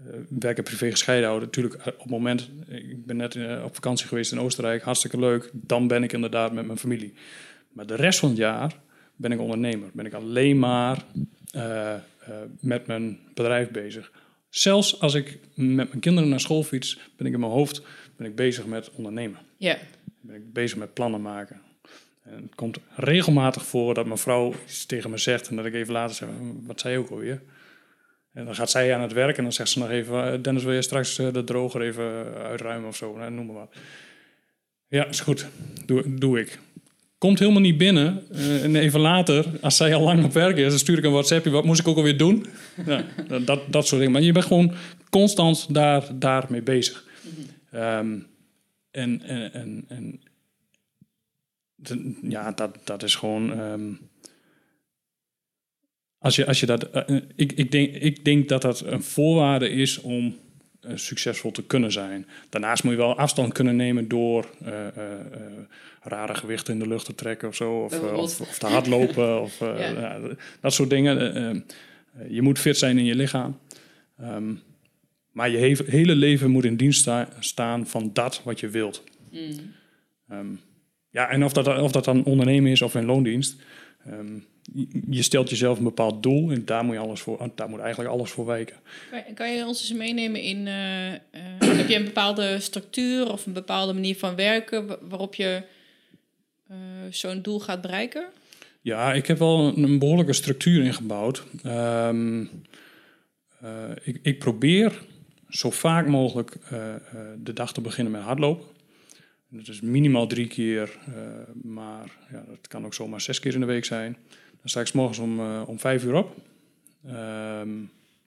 Eh, werk en privé gescheiden houden. Natuurlijk, eh, op het moment, ik ben net op vakantie geweest in Oostenrijk, hartstikke leuk. Dan ben ik inderdaad met mijn familie. Maar de rest van het jaar ben ik ondernemer. Ben ik alleen maar met mijn bedrijf bezig. Zelfs als ik met mijn kinderen naar school fiets, ben ik in mijn hoofd ben ik bezig met ondernemen. Ja, Ben ik bezig met plannen maken. En het komt regelmatig voor dat mijn vrouw iets tegen me zegt en dat ik even later zeg, wat zei je ook alweer? En dan gaat zij aan het werk en dan zegt ze nog even, eh, Dennis wil je straks eh, de droger even uitruimen of zo, nou, noem maar wat. Ja, is goed, doe, doe ik. Komt helemaal niet binnen. eh, en even later, als zij al lang op werk is, dan stuur ik een WhatsAppje. Wat moest ik ook alweer doen? Ja, dat, dat soort dingen. Maar je bent gewoon constant daar, daarmee bezig. Ehm, en, en, en, ja, dat, dat is gewoon. ehm, als je, als je dat. eh, eh, ik, ik, denk, ik denk dat dat een voorwaarde is om eh, succesvol te kunnen zijn. Daarnaast moet je wel afstand kunnen nemen door eh, eh, eh, rare gewichten in de lucht te trekken of zo. Of, of, of te hardlopen. of, eh, <laughs> Ja. dat soort dingen. Je moet fit zijn in je lichaam. Ehm, maar je he- hele leven moet in dienst sta- staan van dat wat je wilt. Ehm, ja, en of dat, of dat dan ondernemen is of in loondienst. ehm, je- stelt jezelf een bepaald doel en daar moet, je alles voor, daar moet eigenlijk alles voor wijken. Kan- Kan je ons eens meenemen in... eh, eh, heb je een bepaalde structuur of een bepaalde manier van werken... wa- waarop je eh, zo'n doel gaat bereiken? Ja, ik heb wel een, een behoorlijke structuur ingebouwd. Eh, ik, ik probeer zo vaak mogelijk de dag te beginnen met hardlopen. Dat is minimaal drie keer, eh, maar ja, dat kan ook zomaar zes keer in de week zijn. Dan sta ik 's morgens om, eh, om vijf uur op. Ehm,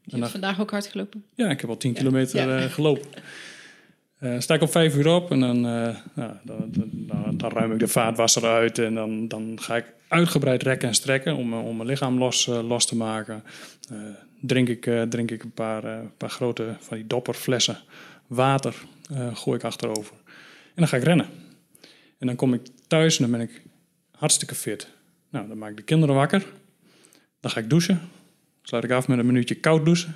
Je hebt vandaag ook hard gelopen. Ja, ik heb al 10 kilometer Ja. eh, gelopen. <laughs> Sta ik om vijf uur op en dan, dan, dan, dan, dan ruim ik de vaatwasser uit. En dan, dan ga ik uitgebreid rekken en strekken om, om mijn lichaam los, los te maken. Drink, ik, drink ik een paar, paar grote van die dopperflessen water. gooi ik achterover. En dan ga ik rennen. En dan kom ik thuis en dan ben ik hartstikke fit. Nou, dan maak ik de kinderen wakker. Dan ga ik douchen. Sluit ik af met een minuutje koud douchen.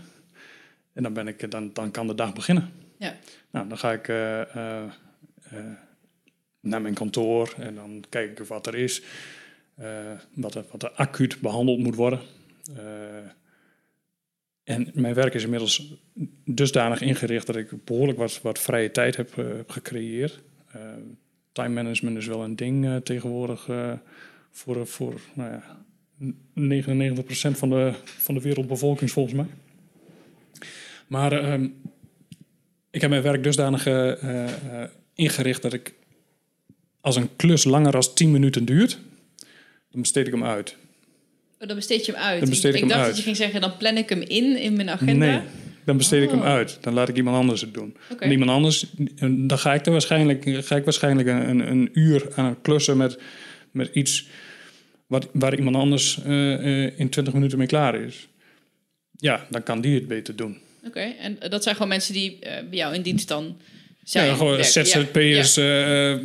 En dan, ben ik, dan, dan kan de dag beginnen. Ja. Nou, dan ga ik eh, eh, eh, naar mijn kantoor en dan kijk ik wat er is. eh, wat, er, wat er acuut behandeld moet worden. En mijn werk is inmiddels dusdanig ingericht dat ik behoorlijk wat, wat vrije tijd heb, eh, gecreëerd. Eh, time management is wel een ding eh, tegenwoordig voor, voor nou ja, 99% van de, van de wereldbevolking volgens mij. Maar ehm, ik heb mijn werk dusdanig ingericht dat ik als een klus langer dan 10 minuten duurt, dan besteed ik hem uit. Dan besteed je hem uit. Dan besteed ik dacht uit. dat je ging zeggen, dan plan ik hem in in mijn agenda. Nee, dan besteed ik hem Oh. uit. Dan laat ik iemand anders het doen. En iemand anders, dan ga ik er waarschijnlijk, ga ik waarschijnlijk een, een, een uur aan klussen met, met iets wat, waar iemand anders eh, eh, in 20 minuten mee klaar is. Ja, dan kan die het beter doen. Oké, en dat zijn gewoon mensen die eh, bij jou in dienst dan zijn. Ja, gewoon. ZZP'ers, eh, eh,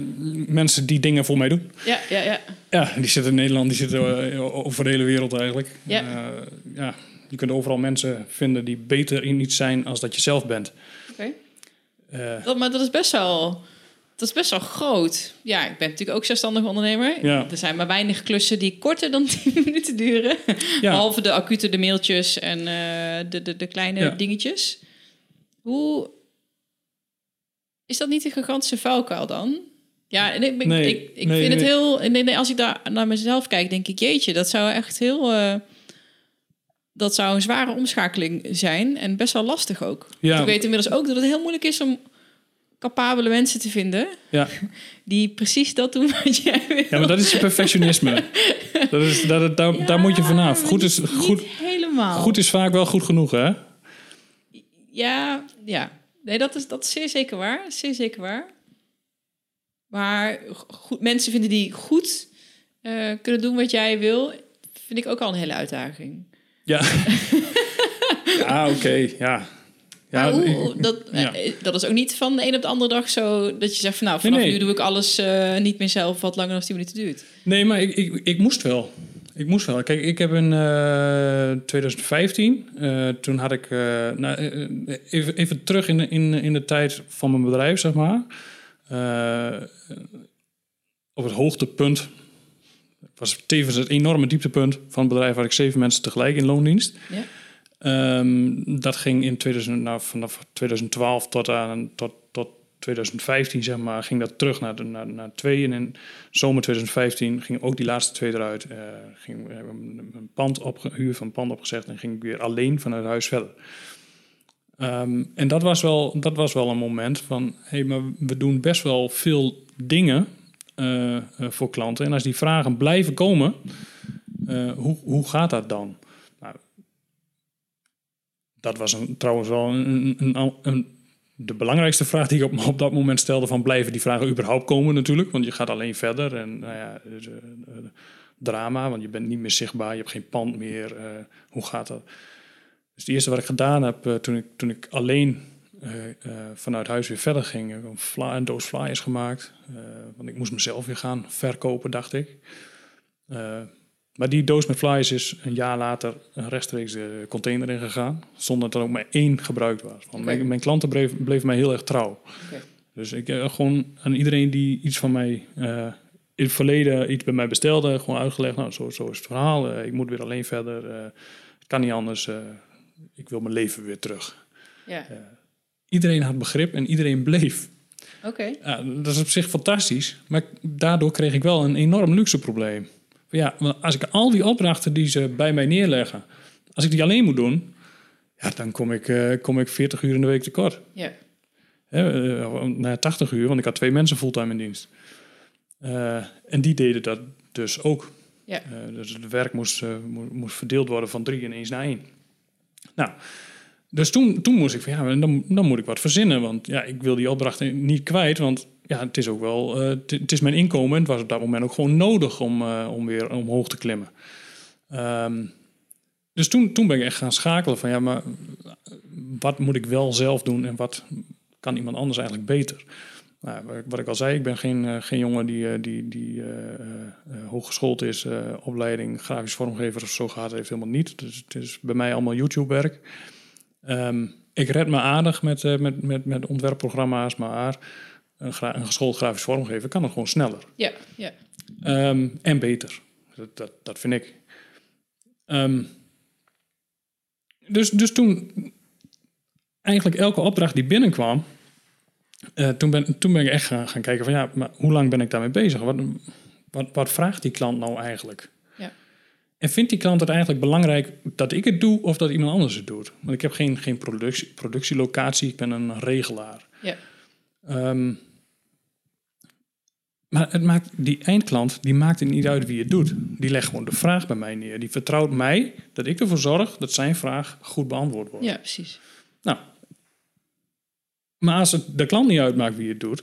mensen die dingen voor mij doen. Ja, ja, ja. Ja, die zitten in Nederland, die zitten eh, over de hele wereld eigenlijk. Ja. Eh, ja, je kunt overal mensen vinden die beter in iets zijn als dat je zelf bent. Oké. Maar dat is best wel... Dat is best wel groot. Ja, ik ben natuurlijk ook zelfstandig ondernemer. Ja. Er zijn maar weinig klussen die korter dan <laughs> 10 minuten duren. ja. Behalve de acute, de mailtjes en de, de, de kleine Ja. dingetjes. Hoe... Is dat niet een gigantische vuilkuil dan? Ja, en ik, ik- Nee, ik, ik nee, vind het heel... Nee, nee, als ik daar naar mezelf kijk, denk ik... Jeetje, dat zou echt heel... eh, dat zou een zware omschakeling zijn. En best wel lastig ook. Ja. Ik weet inmiddels ook dat het heel moeilijk is om capabele mensen te vinden... Ja. <laughs> die precies dat doen wat jij wil. ja, maar dat is je perfectionisme. <laughs> dat is, dat, daar, Ja, daar moet je vanaf. Goed is, goed, helemaal. goed is vaak wel goed genoeg, hè? Ja, ja. Nee, dat is, dat is zeer zeker waar. Zeer zeker waar. Maar goed, mensen vinden die goed eh, kunnen doen wat jij wil, vind ik ook al een hele uitdaging. Ja. <laughs> ja, oké, ja. Ja, hoe, ik- dat, <laughs> ja. eh, dat is ook niet van de een op de andere dag zo dat je zegt van nou, vanaf Nee, nee. nu doe ik alles eh, niet meer zelf wat langer dan 10 minuten duurt. Nee, maar ik, ik, ik moest wel. Ik moest wel. Kijk, ik heb in eh 2015, eh, toen had ik, eh, nou, eh, even, even terug in de, in, in de tijd van mijn bedrijf, zeg maar. Eh, op het hoogtepunt, was tevens het enorme dieptepunt van het bedrijf waar ik zeven mensen tegelijk in loondienst. Ja? Ehm, dat ging in 2000, nou, vanaf 2012 tot, aan, tot 2015, zeg maar, ging dat terug naar, naar, naar twee. En in zomer 2015 gingen ook die laatste twee eruit. eh ging we hebben een, pand opgehuurd, van een pand opgezegd en ging ik weer alleen vanuit huis verder. Ehm, en dat was, wel, dat was wel een moment van, hé, hey, maar we doen best wel veel dingen eh, eh, voor klanten. En als die vragen blijven komen, hoe, hoe gaat dat dan? Nou, dat was een, trouwens wel een, een- de belangrijkste vraag die ik op, op dat moment stelde: van blijven die vragen überhaupt komen natuurlijk? Want je gaat alleen verder en nou ja, eh, drama, want je bent niet meer zichtbaar, je hebt geen pand meer. eh, hoe gaat dat? Dus het eerste wat ik gedaan heb eh, toen, ik, toen ik alleen vanuit huis weer verder ging, heb een, doos flyers gemaakt. want ik moest mezelf weer gaan verkopen, dacht ik. Eh, maar die doos met flyers is een jaar later rechtstreeks de container ingegaan. Zonder dat er ook maar één gebruikt was. Want mijn, mijn klanten bleef, bleven mij heel erg trouw. Dus ik heb gewoon aan iedereen die iets van mij eh, in het verleden iets bij mij bestelde, gewoon uitgelegd. Nou, zo, zo is het verhaal. Eh, ik moet weer alleen verder. eh, het kan niet anders. eh, ik wil mijn leven weer terug. Ja, Iedereen had begrip en iedereen bleef. oké. Dat is op zich fantastisch. Maar daardoor kreeg ik wel een enorm luxe probleem. Ja, want als ik al die opdrachten die ze bij mij neerleggen, als ik die alleen moet doen, ja, dan kom ik, eh, kom ik 40 uur in de week tekort. Ja. Eh, naar 80 uur, want ik had twee mensen fulltime in dienst. Eh, en die deden dat dus ook. Ja. Eh, dus het werk moest, mo- moest verdeeld worden van drie ineens naar één. Nou, dus toen, toen moest ik van ja, dan, dan moet ik wat verzinnen. Want ja, ik wil die opdrachten niet kwijt. Want ja, het is ook wel, eh, het, is mijn inkomen. En het was op dat moment ook gewoon nodig om, eh, om weer omhoog te klimmen. Ehm, dus toen, toen ben ik echt gaan schakelen van ja, maar wat moet ik wel zelf doen en wat kan iemand anders eigenlijk beter? Nou, wat ik- al zei, ik ben geen, eh, geen jongen die, die, die eh, eh, hooggeschoold is, opleiding, grafisch vormgever of zo gaat, heeft helemaal niet. Dus het is bij mij allemaal YouTube-werk. Ehm, ik red me aardig met, met, met, met ontwerpprogramma's, maar een, gra- een geschoold grafisch vormgever kan het gewoon sneller. Ja, ja. Ehm, en beter. Dat, dat, dat vind ik. Ehm, dus, dus toen eigenlijk elke opdracht die binnenkwam, eh, toen, ben, toen ben ik echt gaan, gaan kijken van ja, maar hoe lang ben ik daarmee bezig? Wat, wat, wat vraagt die klant nou eigenlijk? Ja. En vindt die klant het eigenlijk belangrijk dat ik het doe of dat iemand anders het doet? Want ik heb geen, geen productie, productielocatie, ik ben een regelaar. Ja. Ehm, maar het maakt, die eindklant die maakt het niet uit wie het doet. Die legt gewoon de vraag bij mij neer. Die vertrouwt mij dat ik ervoor zorg dat zijn vraag goed beantwoord wordt. ja, precies. Nou, maar als het de klant niet uitmaakt wie het doet,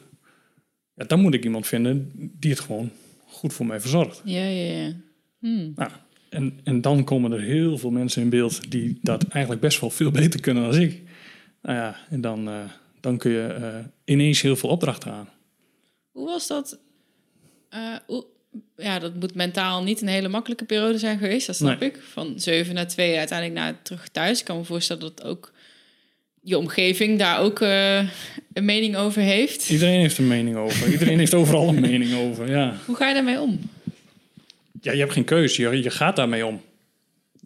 ja, dan moet ik iemand vinden die het gewoon goed voor mij verzorgt. Ja, ja, ja. Hmm. Nou, en, en dan komen er heel veel mensen in beeld die dat eigenlijk best wel veel beter kunnen dan ik. Nou ja, en dan, eh, dan kun je eh, ineens heel veel opdrachten aan. Hoe was dat? Eh, ja, dat moet mentaal niet een hele makkelijke periode zijn geweest, dat snap Nee. ik. Van 7 naar 2, uiteindelijk naar terug thuis. Ik kan me voorstellen dat ook je omgeving daar ook eh, een mening over heeft. Iedereen heeft een mening over. Iedereen heeft overal een <laughs> mening over, ja. Hoe ga je daarmee om? Ja, je hebt geen keuze. Je, je gaat daarmee om.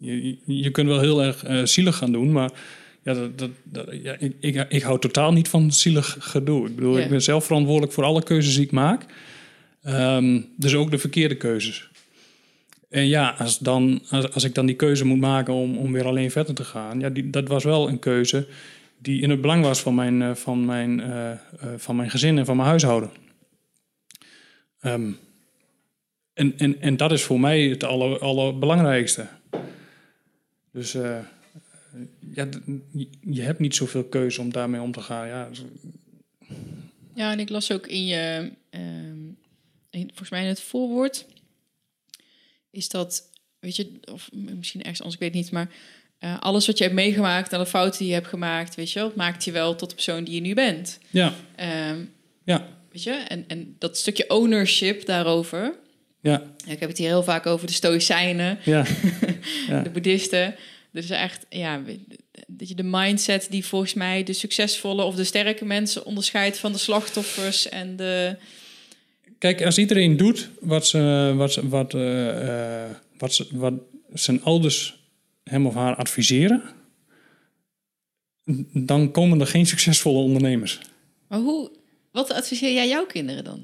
Je, je, je kunt wel heel erg eh, zielig gaan doen, maar ja, dat, dat, dat- ja, ik, ik, ik hou totaal niet van zielig gedoe. Ik bedoel, Ja. ik ben zelf verantwoordelijk voor alle keuzes die ik maak. Ehm, dus ook de verkeerde keuzes. En ja, als, dan, als, als ik dan die keuze moet maken om, om weer alleen verder te gaan, ja, die, dat was wel een keuze die in het belang was van mijn, eh, van mijn, eh, eh, van mijn gezin en van mijn huishouden. Ehm, en, en, en dat is voor mij het aller, allerbelangrijkste. Dus eh, ja, je- hebt niet zoveel keuze om daarmee om te gaan. Ja, Ja, en ik las ook in je, ehm, volgens mij in het voorwoord, is dat, weet je, of misschien ergens anders, ik weet niet, maar eh, alles wat je hebt meegemaakt de fouten die je hebt gemaakt, weet je wel, maakt je wel tot de persoon die je nu bent. ja, Ehm, ja, weet je, en, en dat stukje ownership daarover, ja, ik heb het hier heel vaak over de stoïcijnen, ja, <laughs> Ja. de boeddhisten. Dus echt, ja, dat je de mindset die volgens mij de succesvolle of de sterke mensen onderscheidt van de slachtoffers en de. Kijk, als iedereen doet wat, ze, wat, wat, eh, eh, wat, ze, wat zijn ouders hem of haar adviseren, dan komen er geen succesvolle ondernemers. Maar hoe, wat adviseer jij jouw kinderen dan?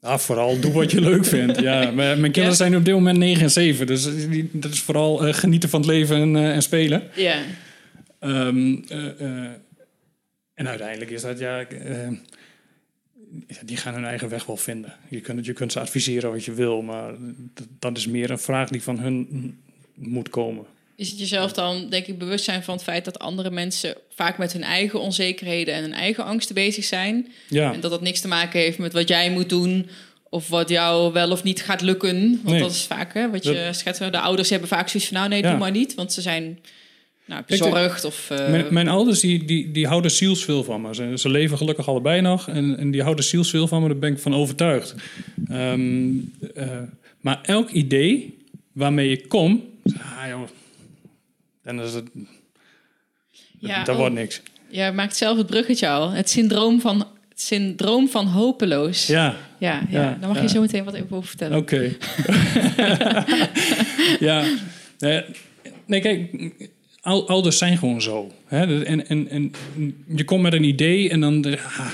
Ja, vooral doe wat je leuk vindt. Ja, <laughs> mijn kinderen Ja. zijn op dit moment 9 en 7. Dus dat is vooral eh, genieten van het leven en, en spelen. Ja, Ehm, eh, eh, en uiteindelijk is dat, ja, ja, die gaan hun eigen weg wel vinden. Je kunt, je kunt ze adviseren wat je wil, maar dat, dat is meer een vraag die van hun moet komen. is het jezelf dan, denk ik, bewust zijn van het feit dat andere mensen vaak met hun eigen onzekerheden en hun eigen angsten bezig zijn? Ja, En dat dat niks te maken heeft met wat jij moet doen of wat jou wel of niet gaat lukken. Want Nee. dat is vaak, hè, wat je Dat- schetst. De ouders hebben vaak zoiets van, nou nee, Ja. doe maar niet, want ze zijn nou, bezorgd of... eh, mijn, mijn ouders die, die, die houden zielsveel van me. Ze, ze leven gelukkig allebei nog en, en die houden zielsveel van me, daar ben ik van overtuigd. Ehm, eh, maar elk idee waarmee ik kom, ah, joh, dan is het, Ja, dat oh. wordt niks. Ja, maakt zelf het bruggetje al. Het syndroom van, het syndroom van hopeloos. Ja, Ja, ja, Ja, daar mag ja. je zo meteen wat over vertellen. Oké. <laughs> <laughs> ja. Nee, kijk, ou- ouders zijn gewoon zo. Hè? En, en, en je komt met een idee en dan... ah,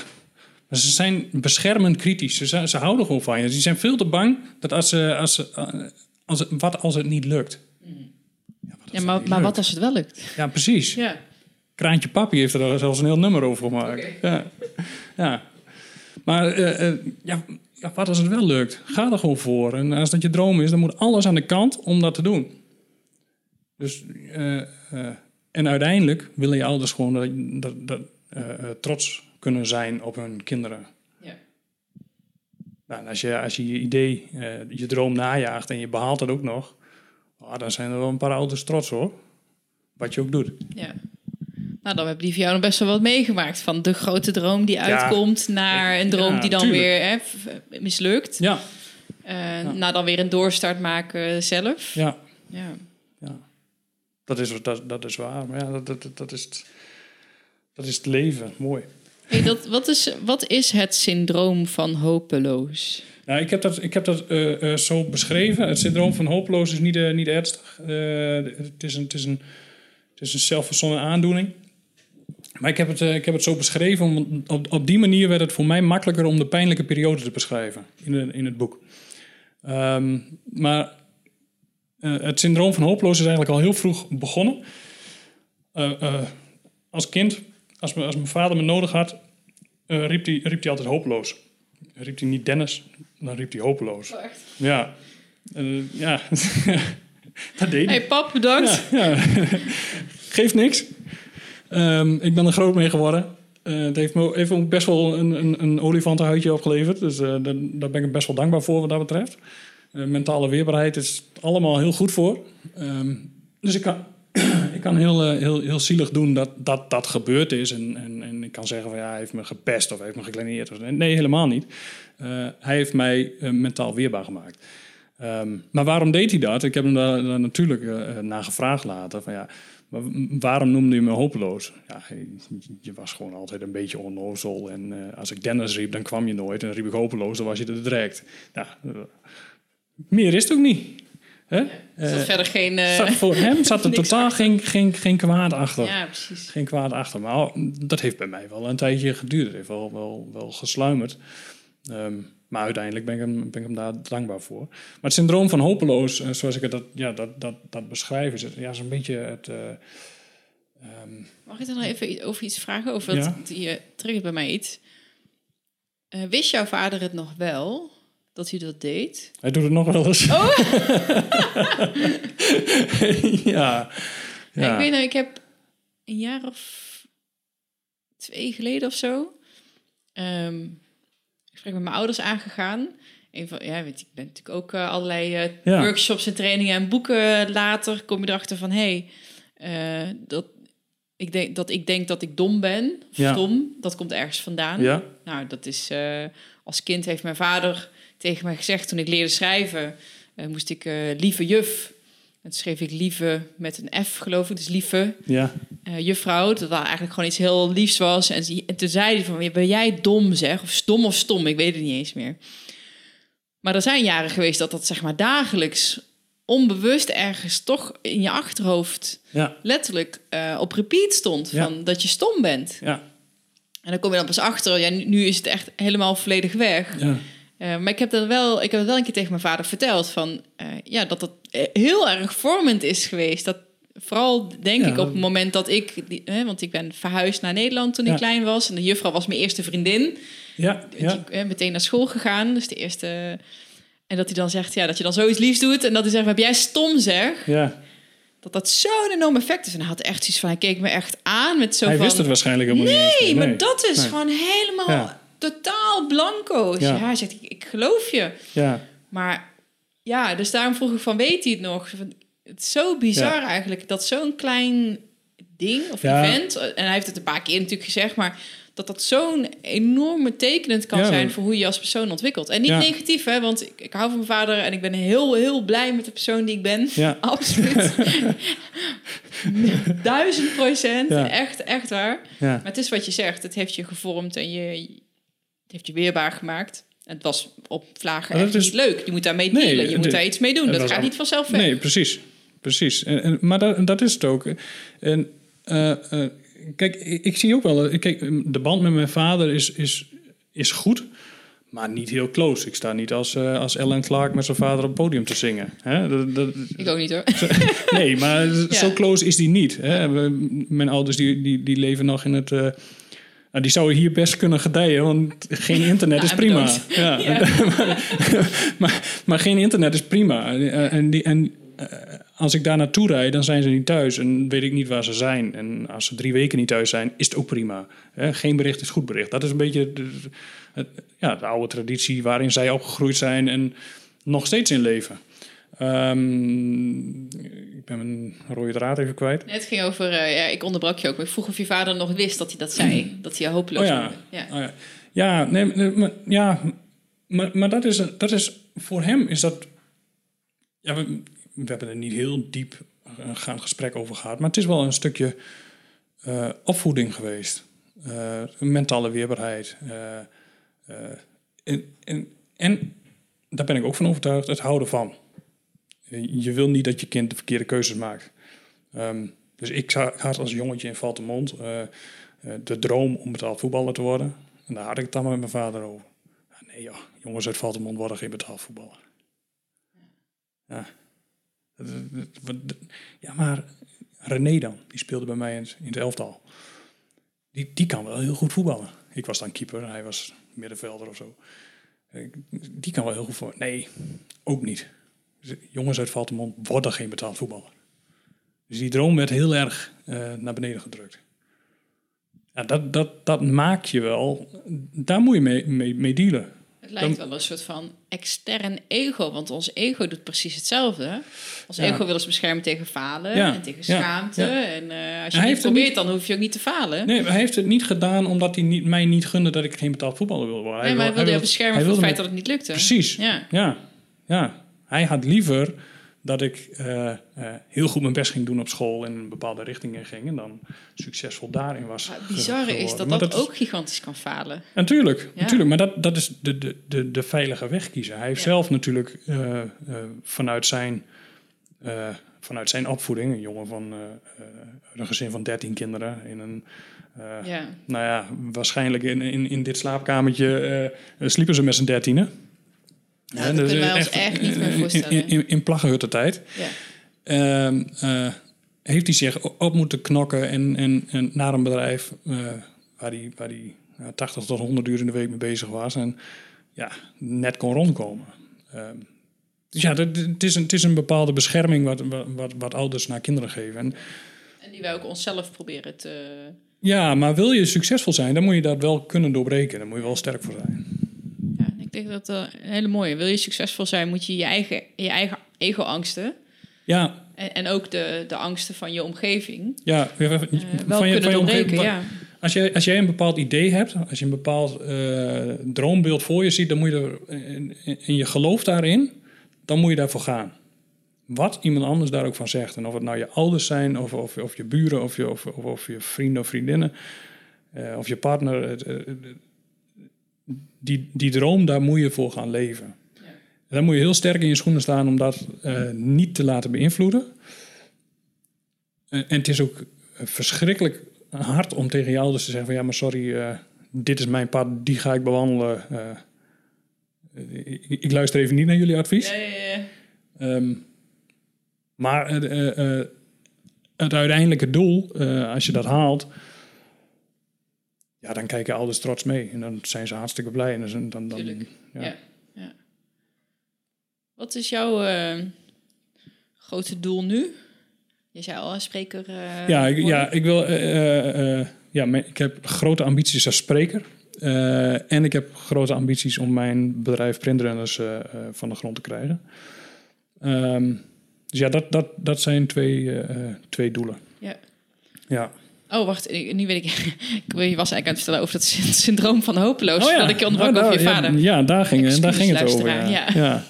maar ze zijn beschermend kritisch. Ze, ze houden gewoon van je. Ze zijn veel te bang dat als ze... Als ze eh, als het, wat als het niet lukt? Ja, maar, maar wat als het wel lukt? Ja, precies. Ja. Kraantje Papi heeft er zelfs een heel nummer over gemaakt. Ja. ja. Maar eh, eh, ja, ja, wat als het wel lukt? Ga er gewoon voor. En als dat je droom is, dan moet alles aan de kant om dat te doen. Dus, eh, eh, en uiteindelijk willen je ouders gewoon dat, dat, dat, eh, trots kunnen zijn op hun kinderen. Ja. Nou, als, je, als je je idee, je droom najaagt en je behaalt het ook nog, ah, dan zijn er wel een paar ouders trots hoor. Wat je ook doet. ja. Nou, dan hebben die voor jou nog best wel wat meegemaakt. Van de grote droom die uitkomt naar een droom Ja, die dan tuurlijk. weer hè, mislukt. Ja, Nou, dan weer een doorstart maken zelf. ja. Ja. Dat is, dat, dat is waar. Maar ja, dat, dat, dat, is het, dat is het leven. Mooi. Hey, dat, wat, is, wat is het syndroom van hopeloos? Nou, ik heb dat, ik heb dat eh, eh, zo beschreven. Het syndroom van hopeloos is niet, eh, niet ernstig. Het, is een, het, is een, het is een zelfverzonnen aandoening. Maar ik heb het, ik heb het zo beschreven, om, op, op die manier werd het voor mij makkelijker om de pijnlijke periode te beschrijven in, de, in het boek. Ehm, maar eh, het syndroom van hopeloos is eigenlijk al heel vroeg begonnen. Eh, eh, als kind, als, als mijn vader me nodig had, riep hij riep altijd hopeloos. Riep hij niet Dennis, dan riep hij hopeloos. Oh, echt? Ja, ja. <laughs> dat deed hij. Hey pap, bedankt. Ja, ja. <laughs> Geeft niks. Ehm, ik ben er groot mee geworden. Het heeft me ook best wel een, een, een olifantenhuidje opgeleverd. Dus daar, daar ben ik best wel dankbaar voor wat dat betreft. Eh, mentale weerbaarheid is allemaal heel goed voor. Ehm, dus ik kan, <clears throat> ik kan heel, eh, heel, heel zielig doen dat dat, dat gebeurd is. En, en, en ik kan zeggen van ja, hij heeft me gepest of hij heeft me gekleineerd. Nee, helemaal niet. Eh, hij heeft mij mentaal weerbaar gemaakt. Ehm, maar waarom deed hij dat? Ik heb hem daar, natuurlijk eh, naar gevraagd later. Van, ja, maar waarom noemde hij me hopeloos? Ja, je- je was gewoon altijd een beetje onnozel. En als ik Dennis riep, dan kwam je nooit. En riep ik hopeloos, dan was je er direct. Eh, meer is het ook niet. Hè? Er zat Eh, verder geen... eh, zat voor hem <laughs> zat er totaal geen, geen, geen kwaad achter. ja, precies. Geen kwaad achter. Maar oh, dat heeft bij mij wel een tijdje geduurd. Het heeft wel, wel, wel gesluimerd. Ehm, maar uiteindelijk ben ik, hem, ben ik hem daar dankbaar voor. Maar het syndroom van hopeloos, eh, zoals ik het dat, ja, dat, dat, dat beschrijf, is, het, ja, is een beetje het. eh, ehm, Mag ik dan nog even over iets vragen? Over Ja. dat, die triggert bij mij iets. Wist jouw vader het nog wel, dat hij dat deed? hij doet het nog wel eens. Oh! <laughs> ja. ja. Ik weet nou, ik heb een jaar of twee geleden of zo... ehm gesprek met mijn ouders aangegaan. Een van, ja, weet, je, ik ben natuurlijk ook eh, allerlei eh, Ja. workshops en trainingen en boeken later. Kom je erachter van, hé, hey, eh, dat, ik denk, dat ik denk dat ik dom ben, of Ja. stom, dat komt ergens vandaan. ja. Nou, dat is als kind heeft mijn vader tegen mij gezegd toen ik leerde schrijven, eh, moest ik eh, lieve juf. En toen schreef ik lieve met een F, geloof ik, dus lieve Ja. eh, juffrouw. Dat wel eigenlijk gewoon iets heel liefs was. En, ze- en toen zei hij van, ben jij dom zeg? Of stom of stom, ik weet het niet eens meer. Maar er zijn jaren geweest dat dat zeg maar dagelijks onbewust ergens toch in je achterhoofd Ja. letterlijk op repeat stond Ja. van dat je stom bent. Ja. En dan kom je dan pas achter, ja, nu, nu is het echt helemaal volledig weg. Eh, maar ik heb, dat wel, ik heb het wel een keer tegen mijn vader verteld. Van, eh, ja, dat dat eh, heel erg vormend is geweest. Dat, vooral denk Ja. ik op het moment dat ik... Die, hè, want ik ben verhuisd naar Nederland toen ik klein was. En de juffrouw was mijn eerste vriendin. Ja. Ja. Die, meteen naar school gegaan. Dus de eerste... En dat hij dan zegt, ja, dat je dan zoiets liefs doet. En dat hij zegt, heb jij stom zeg? ja. Dat dat zo'n enorm effect is. En hij had echt zoiets van, hij keek me echt aan met zo Hij van... wist het waarschijnlijk helemaal niet. eens Nee, maar dat is Nee. gewoon helemaal Ja. Totaal blanco. Dus Ja. ja, hij zegt, ik, ik geloof je. Ja. Maar ja, dus daarom vroeg ik van, weet hij het nog? Het is zo bizar Ja. eigenlijk, dat zo'n klein ding of event... en hij heeft het een paar keer natuurlijk gezegd... maar dat dat zo'n enorme tekenend kan Ja. zijn... voor hoe je als persoon ontwikkelt. En niet Ja. negatief, hè, want ik, ik hou van mijn vader... en ik ben heel, heel blij met de persoon die ik ben. Ja. <laughs> Absoluut. <laughs> Duizend procent. Ja. Echt, echt waar. Ja. Maar het is wat je zegt. Het heeft je gevormd en je, het heeft je weerbaar gemaakt. Het was op vlagen echt is- niet leuk. Je moet daarmee Nee, dealen. Je moet daar iets mee doen. Dat gaat al- niet vanzelf weg. Nee, precies. Precies. En, en, maar dat, dat is het ook. En, eh, eh, kijk, ik, ik zie ook wel... eh, Kijk, de band met mijn vader is, is, is goed, maar niet heel close. Ik sta niet als, eh, als Ellen Clark met zijn vader op het podium te zingen. Hè? Dat, dat, Ik ook niet hoor. nee, maar <laughs> Ja. zo close is die niet. Hè? Mijn ouders die, die, die leven nog in het... nou, die zouden hier best kunnen gedijen, want geen internet is prima. Ja. <laughs> Ja. <laughs> maar, maar geen internet is prima. Eh, En, die, en eh, als ik daar naartoe rijd, dan zijn ze niet thuis en weet ik niet waar ze zijn. En als ze drie weken niet thuis zijn, is het ook prima. Geen bericht is goed bericht. Dat is een beetje de, het- ja, de oude traditie waarin zij opgegroeid zijn en nog steeds in leven. Ehm, ik ben mijn rode draad even kwijt. Het ging over, eh, ja, ik onderbrak je ook. Maar ik vroeg of je vader nog wist dat hij dat zei. Dat hij hopeloos Oh ja. ja. Oh ja, ja, nee, nee, maar, ja, maar, maar dat, is, dat is voor hem is dat. Ja, we, we hebben er niet heel diep een gaand gesprek over gehad, maar het is wel een stukje eh, opvoeding geweest. Eh, mentale weerbaarheid. en, en, en daar ben ik ook van overtuigd, het houden van. Je wil niet dat je kind de verkeerde keuzes maakt. Ehm, dus ik had als jongetje in Valtemont. eh eh, de droom om betaald voetballer te worden. En daar had ik het dan met mijn vader over. Nee joh, jongens uit Valtemont worden geen betaald voetballer. Ja. Ja, maar René dan, die speelde bij mij in het, elftal. Die, die kan wel heel goed voetballen. Ik was dan keeper, hij was middenvelder of zo. Die kan wel heel goed voor. Nee, ook niet. Jongens uit Valtemont worden geen betaald voetballer. Dus die droom werd heel erg eh, naar beneden gedrukt. Ja, dat, dat, dat maak je wel. Daar moet je mee, mee, mee dealen. Het lijkt wel een soort van extern ego, want ons ego doet precies hetzelfde. Ons Ja. ego wil ons beschermen tegen falen Ja, en tegen schaamte. ja. En eh, als Hij je het niet probeert, dan hoef je ook niet te falen. Nee, maar hij heeft het niet gedaan omdat hij niet, mij niet gunde dat ik geen betaald voetballer wilde worden. Nee, maar hij wilde je beschermen voor het feit me- dat het niet lukte. Precies. Ja. Ja, ja. Hij had liever dat ik eh, eh, heel goed mijn best ging doen op school en in een bepaalde richting in ging en dan succesvol daarin was. Maar bizarre is dat Maar dat, ook gigantisch kan falen. Natuurlijk, Ja. natuurlijk maar dat, dat is de, de, de, de veilige weg kiezen. Hij heeft Ja. zelf natuurlijk eh, vanuit, zijn, vanuit zijn opvoeding, een jongen van een gezin van 13 kinderen in een. Ja. Nou ja, waarschijnlijk in, in, in dit slaapkamertje sliepen ze met z'n dertienen. Nou, dat kunnen wij ons echt niet meer voorstellen. In, in, in plaggenhuttentijd. Ja. Ehm, eh, heeft hij zich op moeten knokken en, en, en naar een bedrijf eh, waar hij, waar ja, 80 tot 100 uur in de week mee bezig was. En ja, net kon rondkomen. Ehm, dus ja, het is, een, het is een bepaalde bescherming wat, wat, wat, wat ouders naar kinderen geven. En En die wij ook onszelf proberen te... ja, maar wil je succesvol zijn, dan moet je dat wel kunnen doorbreken. Daar moet je wel sterk voor zijn. Ik denk dat dat een hele mooie. Wil je succesvol zijn, moet je je eigen, je eigen ego-angsten... Ja, En, en ook de, de angsten van je omgeving... ja. eh, wel kunnen je doorbreken, omgeving- ja. Als jij, als jij een bepaald idee hebt, als je een bepaald eh, droombeeld voor je ziet, dan moet je er, en, en je gelooft daarin, dan moet je daarvoor gaan. Wat iemand anders daar ook van zegt. En of het nou je ouders zijn, of, of, of je buren, of je, of, of, of je vrienden of vriendinnen, eh, of je partner. het, eh, eh, die, die droom, daar moet je voor gaan leven. En dan moet je heel sterk in je schoenen staan om dat eh, niet te laten beïnvloeden. En, en het is ook verschrikkelijk hard om tegen je ouders te zeggen van ja, maar sorry, eh, dit is mijn pad, die ga ik bewandelen. eh, ik, ik luister even niet naar jullie advies. Ja, ja, ja. Ehm, maar eh, eh, eh, het uiteindelijke doel, eh, als je dat haalt, ja, dan kijken ouders trots mee. En dan zijn ze hartstikke blij. En dan, dan, dan, ja. Ja. ja. Wat is jouw eh, grote doel nu? Je zei al, spreker. eh, Ja, ik, worden. ja, ik wil. eh, ja, ik heb grote ambities als spreker. En ik heb grote ambities om mijn bedrijf Printrunners van de grond te krijgen. Ehm, dus ja, dat, dat, dat zijn twee, twee doelen. Ja. Ja. Oh, wacht, nu weet ik. <laughs> ik je was eigenlijk aan het vertellen over dat sy- syndroom van hopeloos. Oh ja. Dat ik je onderbrak Nou, over je vader. Ja, ja, daar ging, daar ging het over. Ja. Ja. <laughs>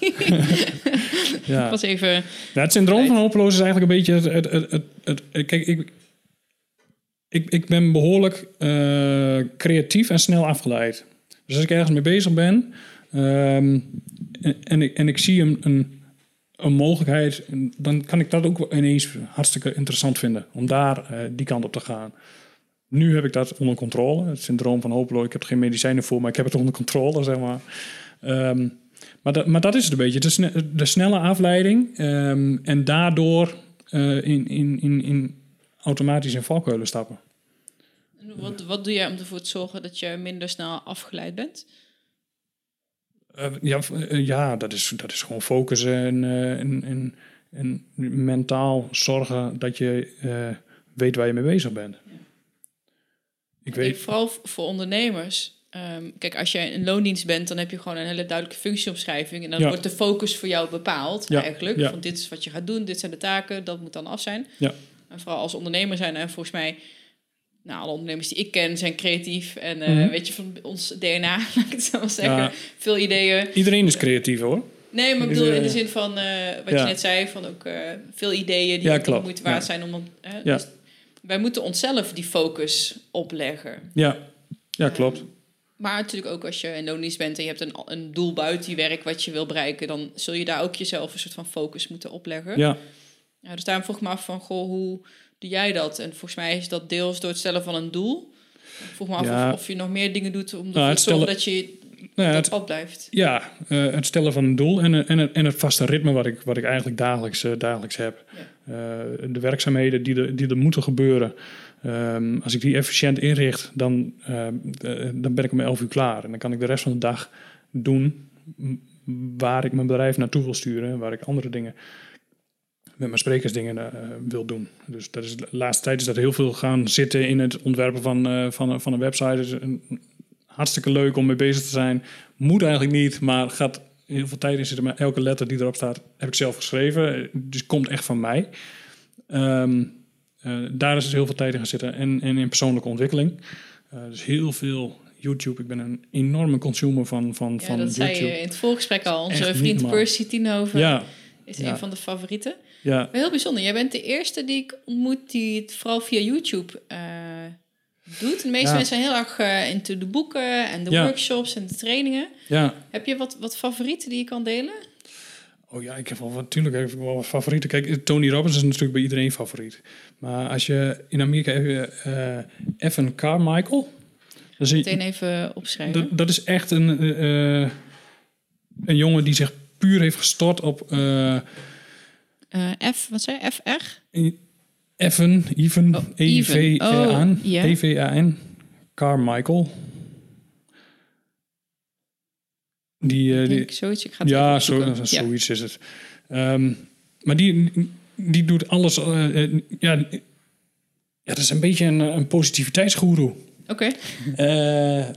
Ja. Ik was even. Het syndroom van hopeloos is eigenlijk een beetje het... het, het, kijk, ik, ik, ik ben behoorlijk eh, creatief en snel afgeleid. Dus als ik ergens mee bezig ben... ehm, en, en, ik, en ik zie een, een, een mogelijkheid... dan kan ik dat ook ineens hartstikke interessant vinden. Om daar eh, die kant op te gaan. Nu heb ik dat onder controle. Het syndroom van hopeloos. Ik heb er geen medicijnen voor, maar ik heb het onder controle, zeg maar. Ehm, maar, dat, maar dat is het een beetje. De, de snelle afleiding. ehm, en daardoor eh, in, in, in, in automatisch in valkuilen stappen. Wat, wat doe jij om ervoor te zorgen dat je minder snel afgeleid bent? Eh, ja, eh, ja dat, is, dat is gewoon focussen en, eh, en, en, en mentaal zorgen dat je weet waar je mee bezig bent. Ik weet, vooral voor ondernemers. ehm, kijk, als je in loondienst bent, dan heb je gewoon een hele duidelijke functieomschrijving. En dan Ja. wordt de focus voor jou bepaald, Ja, eigenlijk. Van dit is wat je gaat doen, dit zijn de taken, dat moet dan af zijn. Ja. En vooral als ondernemer zijn, en volgens mij, nou, alle ondernemers die ik ken zijn creatief. En eh, Mhm. weet je, van ons DNA, <laughs> laat ik het zo maar zeggen. Ja. Veel ideeën. iedereen is creatief hoor. Nee, maar ik bedoel in de zin van eh, wat ja. je net zei, van ook eh, veel ideeën die Ja, klopt. moeite waard zijn om. Ja. dus wij moeten onszelf die focus opleggen. Ja, ja klopt. Maar natuurlijk ook als je in loondienst bent en je hebt een, een doel buiten je werk wat je wil bereiken, dan zul je daar ook jezelf een soort van focus moeten opleggen. Ja, Ja, dus daarom vroeg ik me af van, goh, hoe doe jij dat? En volgens mij is dat deels door het stellen van een doel. Ik vroeg me af Ja. of, of je nog meer dingen doet om ervoor Nou, het te zorgen dat je Nou op het, pad blijft. ja eh, het stellen van een doel en, en, het- en het vaste ritme wat ik, wat ik eigenlijk dagelijks, eh, dagelijks heb. Eh, de werkzaamheden die er, die er moeten gebeuren. Ehm, als ik die efficiënt inricht, dan, eh, dan ben ik om 11 uur klaar. En dan kan ik de rest van de dag doen waar ik mijn bedrijf naartoe wil sturen. Waar ik andere dingen met mijn sprekersdingen eh, wil doen. Dus dat is, de laatste tijd is dat heel veel gaan zitten in het ontwerpen van, eh, van, een- van een website. Is een, hartstikke leuk om mee bezig te zijn. Moet eigenlijk niet, maar gaat heel veel tijd in zitten. Maar elke letter die erop staat, heb ik zelf geschreven. Dus komt echt van mij. Ehm, eh, daar is dus heel veel tijd in gaan zitten. En, en in persoonlijke ontwikkeling. Eh, dus heel veel YouTube. Ik ben een enorme consumer van, van, Ja, van dat zei YouTube. je in het voorgesprek al. Onze vriend. Percy Tienhoven Ja, is ja. een van de favorieten. ja, Maar heel bijzonder. Jij bent de eerste die ik ontmoet die het vooral via YouTube eh, doet. De meeste Ja. mensen zijn heel erg eh, into de boeken en de workshops en de trainingen. ja. Heb je wat, wat favorieten die je kan delen? Oh ja, ik heb wel natuurlijk heb ik wel wat favorieten. Kijk, Tony Robbins is natuurlijk bij iedereen favoriet. Maar als je in Amerika heb je eh, Evan Carmichael. Dan zie je, Meteen even opschrijven. dat, dat is echt een, een jongen die zich puur heeft gestort op eh Eh, F, wat zei je? FR? Evan, Even, Oh, E-V-A-N, Oh, ja. E-V-A-N, Carmichael. Die, eh, Ik die, zoiets. Ik ga het ja, even zo, opzoeken. zo- Ja. zoiets is het. Ehm, maar die, die doet alles. ja, ja, dat is een beetje een, een positiviteitsgoeroe. Oké.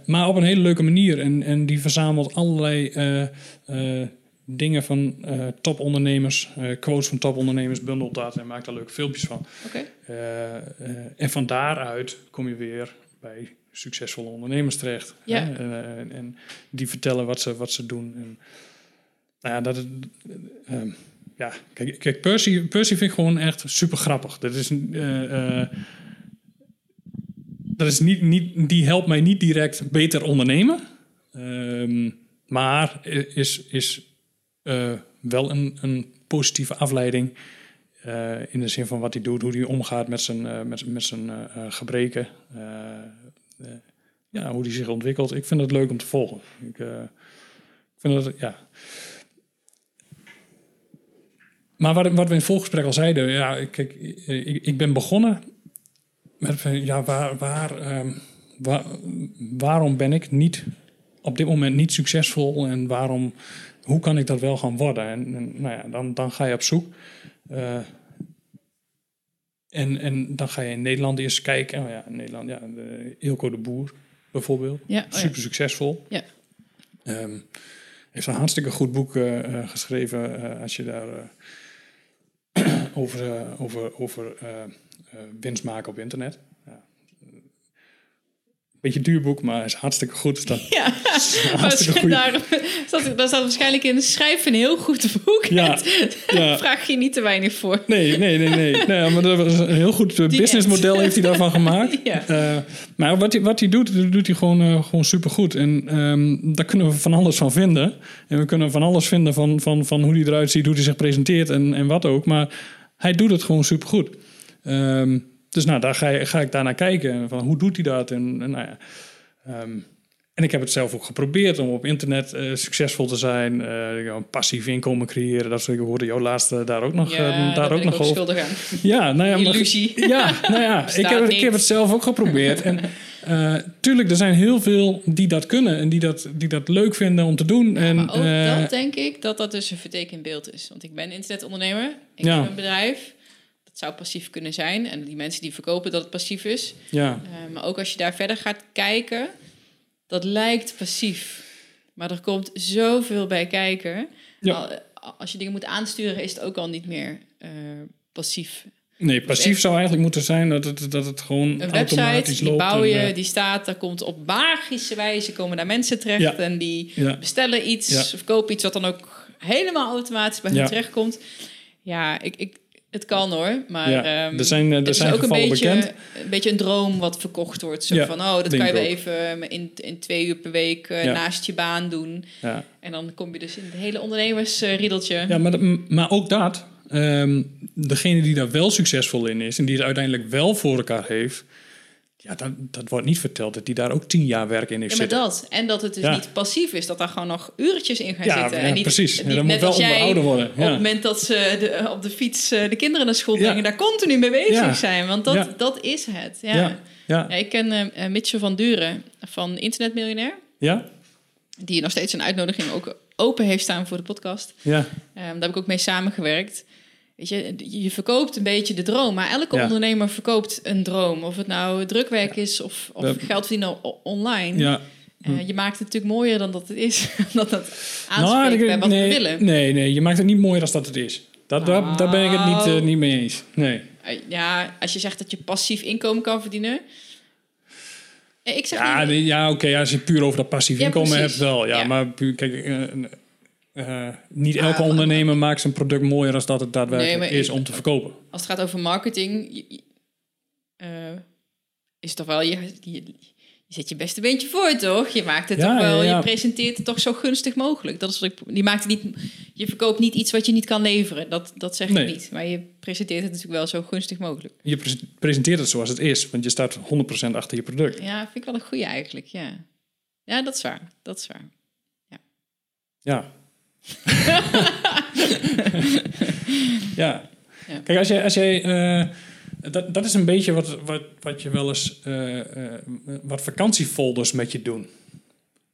Maar op een hele leuke manier. En, en die verzamelt allerlei dingen van eh, topondernemers, eh, quotes van topondernemers, bundelt dat en maakt daar leuke filmpjes van. Eh, en van daaruit kom je weer bij succesvolle ondernemers terecht. Ja. Hè? En, en, en die vertellen wat ze, wat ze doen. En, nou ja, dat eh, ehm, ja, kijk, kijk Percy, Percy vind ik gewoon echt super grappig. Dat is, dat is niet, niet, die helpt mij niet direct beter ondernemen. Ehm, maar is, is eh, wel een, een positieve afleiding. eh, in de zin van wat hij doet, hoe hij omgaat met zijn, eh, met, met zijn gebreken. ja, hoe hij zich ontwikkelt. Ik vind het leuk om te volgen. Ik, vind dat, ja. Maar wat, wat we in het voorgesprek al zeiden, ja, kijk, ik, ik ben begonnen met, ja, waar, waar, ehm, waar, waarom ben ik niet op dit moment niet succesvol en waarom, hoe kan ik dat wel gaan worden? En, en nou ja, dan, dan ga je op zoek. Eh, en, en dan ga je in Nederland eerst kijken. Oh ja, in Nederland, ja, de, Ilko de Boer bijvoorbeeld. Ja, oh ja. Super succesvol. Ja. Ehm, heeft een hartstikke goed boek eh, eh, geschreven als je daar <clears throat> over, over, over winst maken op internet. Beetje duur boek, maar is hartstikke goed. Staat <laughs> Ja, <laughs> hartstikke daar, staat, daar staat waarschijnlijk in schrijf een heel goed boek. Ja, <laughs> ja. vraag je niet te weinig voor. Nee, nee, nee, nee. nee maar dat was een heel goed eh, businessmodel heeft hij daarvan gemaakt. Ja. Eh, maar wat hij, wat hij doet, doet hij gewoon, eh, gewoon supergoed. En ehm, daar kunnen we van alles van vinden. En we kunnen van alles vinden van, van, van hoe hij eruit ziet, hoe hij zich presenteert en, en wat ook. Maar hij doet het gewoon supergoed. Ehm dus nou, daar ga, je, ga ik daar naar kijken. Van hoe doet hij dat? En, en nou ja... ehm, en ik heb het zelf ook geprobeerd om op internet eh, succesvol te zijn, eh, een passief inkomen creëren. Dat soort dingen hoorde jouw laatste daar ook nog, eh, daar daar ook nog ook over. Ja, nou ja, maar- Illusie. <laughs> ja, nou ja, ik heb, ik niet. heb het zelf ook geprobeerd. En eh, tuurlijk, er zijn heel veel die dat kunnen en die dat, die dat leuk vinden om te doen. en, maar ook dat denk ik dat dat dus een vertekend beeld is. Want ik ben internetondernemer. Ik Ja. heb een bedrijf. Dat zou passief kunnen zijn. En die mensen die verkopen dat het passief is. ja, Eh, maar ook als je daar verder gaat kijken, dat lijkt passief. Maar er komt zoveel bij kijken. Ja. Al- Als je dingen moet aansturen, is het ook al niet meer eh, passief. nee, passief echt- zou eigenlijk moeten zijn dat het, dat het gewoon Een automatisch website, die loopt. bouw je, en, eh, die staat, daar komt op magische wijze komen daar mensen terecht. Ja. En die ja, bestellen iets of kopen iets wat dan ook helemaal automatisch bij hen Ja. terechtkomt. Ja, ik, ik, het kan hoor, maar Ja, ehm, er zijn, eh, er het is zijn ook een beetje, bekend. een beetje een droom wat verkocht wordt. Zo Ja, van, oh, dat kan je wel even in, in twee uur per week eh, Ja. naast je baan doen. ja. En dan kom je dus in het hele ondernemersriedeltje. Ja, maar, maar ook dat, ehm, degene die daar wel succesvol in is en die het uiteindelijk wel voor elkaar heeft, ja, dat, dat wordt niet verteld dat die daar ook tien jaar werk in heeft Ja, maar zitten. dat. En dat het dus Ja. niet passief is. Dat daar gewoon nog uurtjes in gaan Ja, zitten. ja, en niet, precies. Niet dat moet wel onderhouden worden. Op het moment dat ze de, op de fiets eh, de kinderen naar school brengen... daar continu mee bezig zijn. Want dat, dat is het. Ja. Ja, ik ken eh, eh, Mitchell van Duren van Internetmiljonair. ja, Die nog steeds een uitnodiging ook open heeft staan voor de podcast. ja, Ehm, daar heb ik ook mee samengewerkt. Weet je, je verkoopt een beetje de droom, maar elke Ja. ondernemer verkoopt een droom. Of het nou drukwerk is of, of geld verdienen online. ja. Eh, je maakt het natuurlijk mooier dan dat het is. <laughs> dat Nou, aanspreekt ik- bij wat nee, we willen. Nee, nee, je maakt het niet mooier als dat het is. Dat, daar, daar ben ik het niet, eh, Nou. niet mee eens. Nee. Eh, ja, als je zegt dat je passief inkomen kan verdienen. Ik zeg Ja, niet, ja oké, als je puur over dat passief Ja, inkomen precies. hebt, wel. Ja, maar puur, kijk, eh, niet elke Ah, ondernemer maakt zijn product mooier als dat het daadwerkelijk Nee, is om te verkopen. als het gaat over marketing, je- je- eh, is het toch wel, je, je, je zet je beste beentje voor, toch? Je maakt het Ja, toch wel, ja, ja. je presenteert het toch zo gunstig mogelijk. Dat is wat ik, die maakt het niet, je verkoopt niet iets wat je niet kan leveren, dat, dat zeg Nee. ik niet. Maar je presenteert het natuurlijk wel zo gunstig mogelijk. Je pre- presenteert het zoals het is, want je staat 100% achter je product. Ja, vind ik wel een goede eigenlijk, ja. Ja, dat is waar, dat is waar. Ja. ja. <laughs> Ja. Kijk, als jij... Als jij eh, dat, dat is een beetje wat, wat, wat je wel eens... eh, eh, wat vakantiefolders met je doen.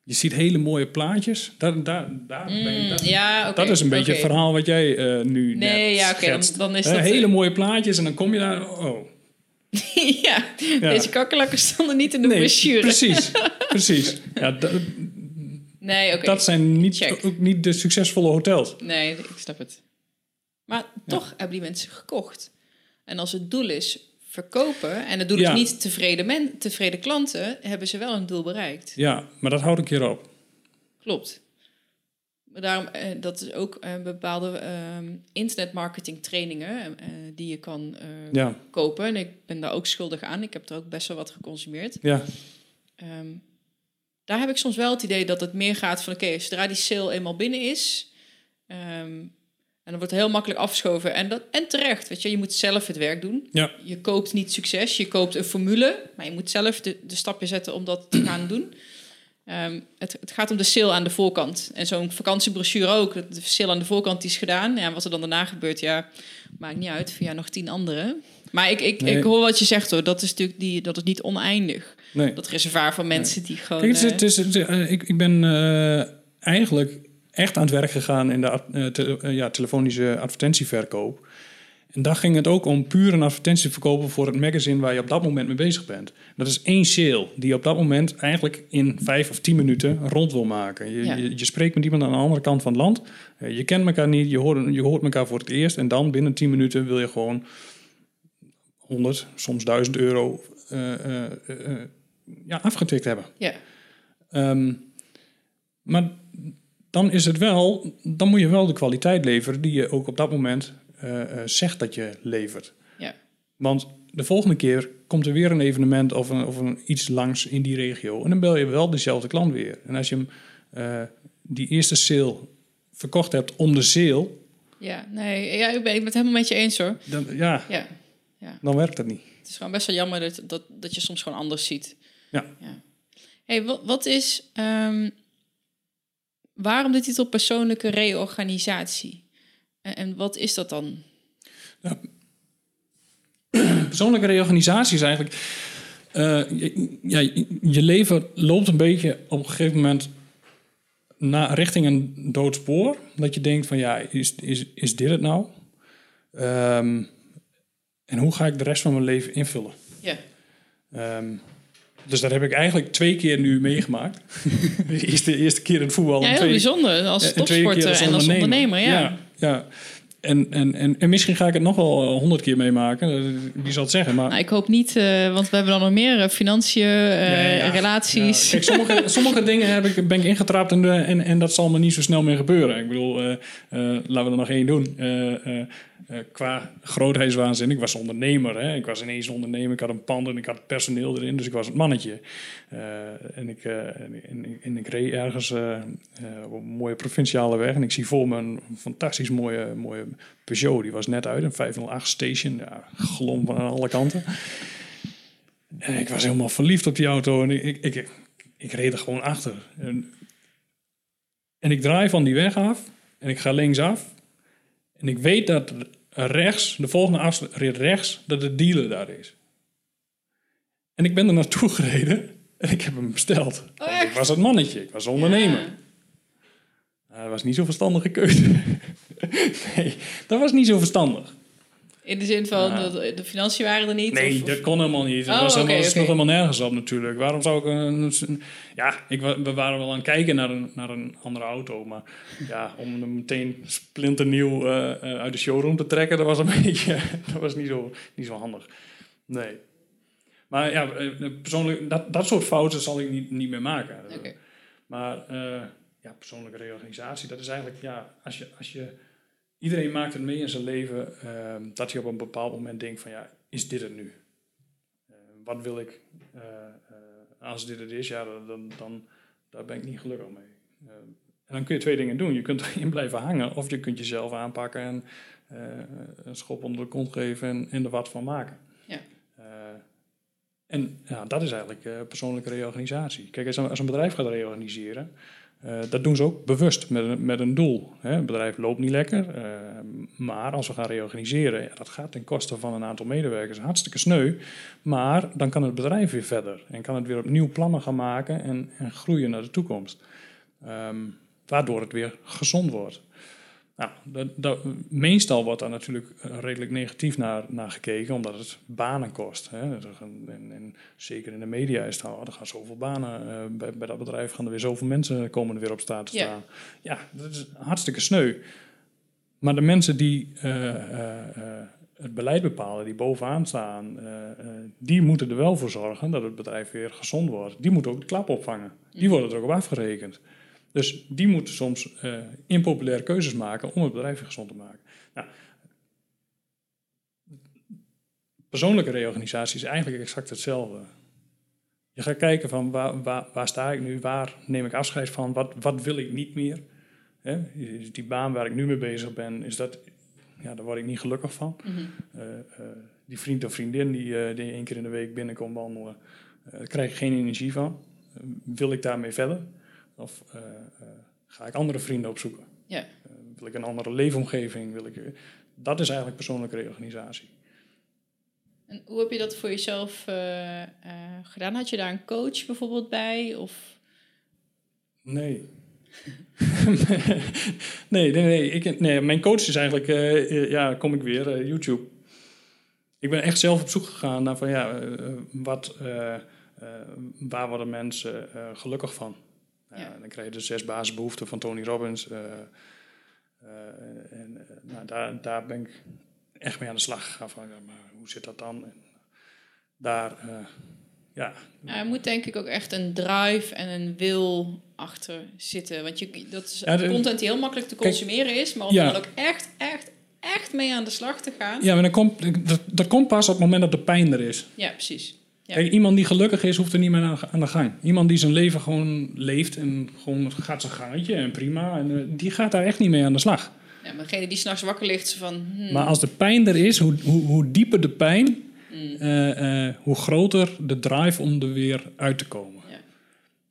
Je ziet hele mooie plaatjes. Daar, daar, daar ben je, dat, Mm, ja, oké. dat is een beetje het verhaal wat jij nu Nee, ja, oké, dan, is dat... hele mooie plaatjes en dan kom je daar... Oh, <laughs> ja, Ja. deze kakkerlakken stonden niet in de nee, brochure. precies. <laughs> precies. Ja, dat, Nee, oké. dat zijn niet, Check. ook niet de succesvolle hotels. Nee, ik snap het. Maar toch hebben die mensen gekocht. En als het doel is verkopen, en het doel Ja. is niet tevreden, men, tevreden klanten, hebben ze wel een doel bereikt. Ja, maar dat houdt een keer op. Klopt. Maar daarom, eh, dat is ook eh, bepaalde ehm internetmarketing trainingen eh, die je kan eh, Ja, kopen. En ik ben daar ook schuldig aan. Ik heb er ook best wel wat geconsumeerd. ja, Ehm, daar heb ik soms wel het idee dat het meer gaat van... oké, zodra die sale eenmaal binnen is... ehm, en dan wordt het heel makkelijk afgeschoven. En, dat, en terecht, weet je. Je moet zelf het werk doen. ja, Je koopt niet succes, je koopt een formule... maar je moet zelf de, de stapje zetten om dat te <clears throat> gaan doen. Ehm, het, het gaat om de sale aan de voorkant. En zo'n vakantiebrochure ook. De sale aan de voorkant die is gedaan. Ja, wat er dan daarna gebeurt, ja, maakt niet uit. Via nog tien anderen. Maar ik, ik, Nee. ik hoor wat je zegt hoor. Dat is natuurlijk die, dat is niet oneindig. Nee. Dat reservoir van mensen die gewoon... Kijk, het is, eh, het is, eh, ik, ik ben eh, eigenlijk echt aan het werk gegaan in de te- eh, ja, telefonische advertentieverkoop. En daar ging het ook om puur een advertentie verkopen voor het magazine waar je op dat moment mee bezig bent. Dat is één sale die je op dat moment eigenlijk in vijf of tien minuten rond wil maken. Je, Ja. je, je spreekt met iemand aan de andere kant van het land. Je kent elkaar niet, je hoort, je hoort elkaar voor het eerst. En dan binnen tien minuten wil je gewoon 100, soms 1000 euro ja, afgetikt hebben. ja, Ehm, maar dan is het wel, dan moet je wel de kwaliteit leveren die je ook op dat moment eh, eh, zegt dat je levert. ja, Want de volgende keer komt er weer een evenement of, een, of een, iets langs in die regio. En dan bel je wel dezelfde klant weer. En als je hem eh, die eerste sale verkocht hebt om de sale, ja. Nee, ja, ik ben, ik ben het helemaal met je eens hoor. dan, ja, Ja, ja. dan werkt dat niet. Het is gewoon best wel jammer dat, dat, dat je soms gewoon anders ziet. Ja. hey, wat, wat is... ehm, waarom de titel persoonlijke reorganisatie? En, en wat is dat dan? <clears throat> Persoonlijke reorganisatie is eigenlijk... eh, je, ja, je leven loopt een beetje op een gegeven moment na, richting een dood spoor. Dat je denkt van ja, is, is, is dit het nou? Ehm, en hoe ga ik de rest van mijn leven invullen? Ja, Ehm, dus dat heb ik eigenlijk twee keer nu meegemaakt. <laughs> de eerste, eerste keer in het voetbal. ja en heel twee- bijzonder. Als en tweede keer topsporter en als ondernemer, ja. ja, ja. En, en, en, en misschien ga ik het nog wel honderd keer meemaken. Eh, Wie zal het zeggen? Maar Nou, ik hoop niet, eh, want we hebben dan nog meer eh, financiën, eh, ja. relaties. Ja, kijk, sommige, <laughs> sommige dingen heb ik, ben ik ingetrapt en, eh, en, en dat zal me niet zo snel meer gebeuren. Ik bedoel, eh, eh, laten we er nog één doen. Eh, qua grootheidswaanzin, ik was ondernemer. Hè? Ik was ineens ondernemer, ik had een pand en ik had personeel erin, dus ik was het mannetje. Eh, en, ik, eh, en, ik- reed ergens op een mooie provinciale weg en ik zie voor me een fantastisch mooie, mooie Peugeot. Die was net uit, een 508 Station. Ja, glom van alle kanten. En ik was helemaal verliefd op die auto en ik, ik, ik, ik reed er gewoon achter. En, en ik draai van die weg af en ik ga linksaf. En ik weet dat rechts, de volgende afrit rechts, dat de dealer daar is. En ik ben er naartoe <laughs> gereden en ik heb hem besteld. Oh, ik was het mannetje, ik was ondernemer. Ja. Nou, dat was niet zo'n verstandige keuze. <laughs> nee, dat was niet zo verstandig. In de zin van, Ja. de financiën waren er niet? Nee, of- dat kon helemaal niet. Dat Oh, was, dat oké. sloeg helemaal nergens op natuurlijk. Waarom zou ik... Een, een- ja, ik, we waren wel aan het kijken naar een, naar een andere auto. Maar ja, om hem meteen splinternieuw eh, eh, uit de showroom te trekken... dat was een <laughs> beetje... dat was niet zo, niet zo handig. Nee. Maar ja, eh, persoonlijk... Dat, dat soort fouten zal ik niet, niet meer maken. Oké. Maar ja, persoonlijke reorganisatie, dat is eigenlijk, ja, als je, als je, iedereen maakt het mee in zijn leven, ehm, dat je op een bepaald moment denkt van, ja, is dit het nu? Eh, wat wil ik, eh, eh, als dit het is, ja, dan, dan, daar ben ik niet gelukkig mee. En dan kun je twee dingen doen. Je kunt <laughs> erin blijven hangen, of je kunt jezelf aanpakken en een schop onder de kont geven en, en er wat van maken. Ja. En ja, dat is eigenlijk persoonlijke reorganisatie. Kijk, als een, als een bedrijf gaat reorganiseren, eh, dat doen ze ook bewust met een, met een doel. Hè. Het bedrijf loopt niet lekker, eh, maar als we gaan reorganiseren, ja, dat gaat ten koste van een aantal medewerkers. Hartstikke sneu, maar dan kan het bedrijf weer verder en kan het weer opnieuw plannen gaan maken en, en groeien naar de toekomst. Ehm, waardoor het weer gezond wordt. Nou, dat, dat, meestal wordt daar natuurlijk eh, redelijk negatief naar, naar gekeken, omdat het banen kost. Hè. En, en zeker in de media is het al, er gaan zoveel banen, eh, bij, bij dat bedrijf gaan er weer zoveel mensen komen er weer op staat te staan. Ja, dat is hartstikke sneu. Maar de mensen die eh, het beleid bepalen, die bovenaan staan, die moeten er wel voor zorgen dat het bedrijf weer gezond wordt. Die moeten ook de klap opvangen. Die worden er ook op afgerekend. Dus die moeten soms eh, impopulaire keuzes maken om het bedrijf gezond te maken. Nou, persoonlijke reorganisatie is eigenlijk exact hetzelfde. Je gaat kijken van waar, waar, waar sta ik nu, waar neem ik afscheid van, wat, wat wil ik niet meer. Hè? Is Die baan waar ik nu mee bezig ben, is dat, ja, daar word ik niet gelukkig van. Mhm. Eh, eh, die vriend of vriendin die, die één keer in de week binnenkomt wandelen, daar krijg ik geen energie van. Wil ik daarmee verder? Of eh, eh, ga ik andere vrienden opzoeken? Ja. Eh, wil ik een andere leefomgeving? Wil ik, dat is eigenlijk persoonlijke reorganisatie. En hoe heb je dat voor jezelf gedaan? Had je daar een coach bijvoorbeeld bij? Of... Nee. <laughs> nee, nee, nee, ik, nee. Mijn coach is eigenlijk, ja, kom ik weer, YouTube. Ik ben echt zelf op zoek gegaan naar van, ja, wat, waar worden mensen gelukkig van? Ja. Dan krijg je de zes basisbehoeften van Tony Robbins. eh, eh, en eh, nou, daar, daar ben ik echt mee aan de slag gegaan van, ja, maar hoe zit dat dan? En daar, eh, ja, Nou, er moet denk ik ook echt een drive en een wil achter zitten. Want je, dat is Ja, de- content die heel makkelijk te Kijk, consumeren is. Maar om ja. er dan ook echt, echt, echt mee aan de slag te gaan. ja maar dan komt, dat, dat komt pas op het moment dat de pijn er is. Ja, precies. Ja. Kijk, iemand die gelukkig is, hoeft er niet meer aan, aan de gang. Iemand die zijn leven gewoon leeft en gewoon gaat zijn gangetje en prima. En eh, die gaat daar echt niet mee aan de slag. Ja, maar degene die s'nachts wakker ligt, van... hmm, Maar als de pijn er is, hoe, hoe, hoe dieper de pijn, hmm, eh, eh, hoe groter de drive om er weer uit te komen. ja.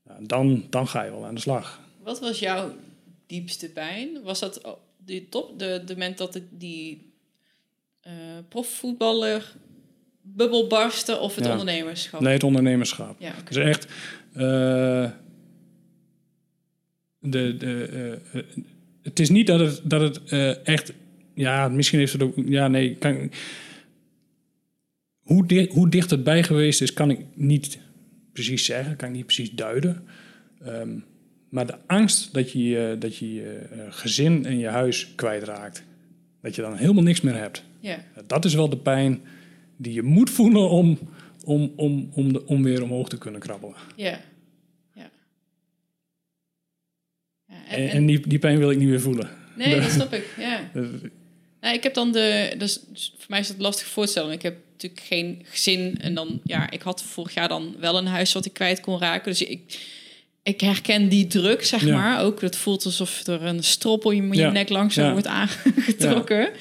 Nou, dan, dan ga je wel aan de slag. Wat was jouw diepste pijn? Was dat de top, de, de moment dat het die profvoetballer bubbel barstte of het Ja. ondernemerschap? Nee, het ondernemerschap. Ja, is echt. eh, de, de, eh, het is niet dat het, dat het eh, echt. Ja, misschien heeft het ook. Ja, nee. Kan, hoe, di hoe dicht het bij geweest is, kan ik niet precies zeggen. Kan ik niet precies duiden. Ehm, maar de angst dat je dat je je gezin en je huis kwijtraakt. Dat je dan helemaal niks meer hebt. ja. Dat is wel de pijn die je moet voelen om, om, om, om, de, om weer omhoog te kunnen krabbelen. Ja. Ja. ja en, En, en- en die, die pijn wil ik niet meer voelen. nee, dat <laughs> snap ik. Ja. Nou, ik heb dan de. Dus voor mij is dat lastig voor te stellen. Ik heb natuurlijk geen gezin. En dan, ja, ik had vorig jaar dan wel een huis wat ik kwijt kon raken. Dus ik, ik herken die druk, zeg Ja. maar. Ook het voelt alsof er een stroppel in je Ja. nek langzaam Ja. wordt aangetrokken. <laughs>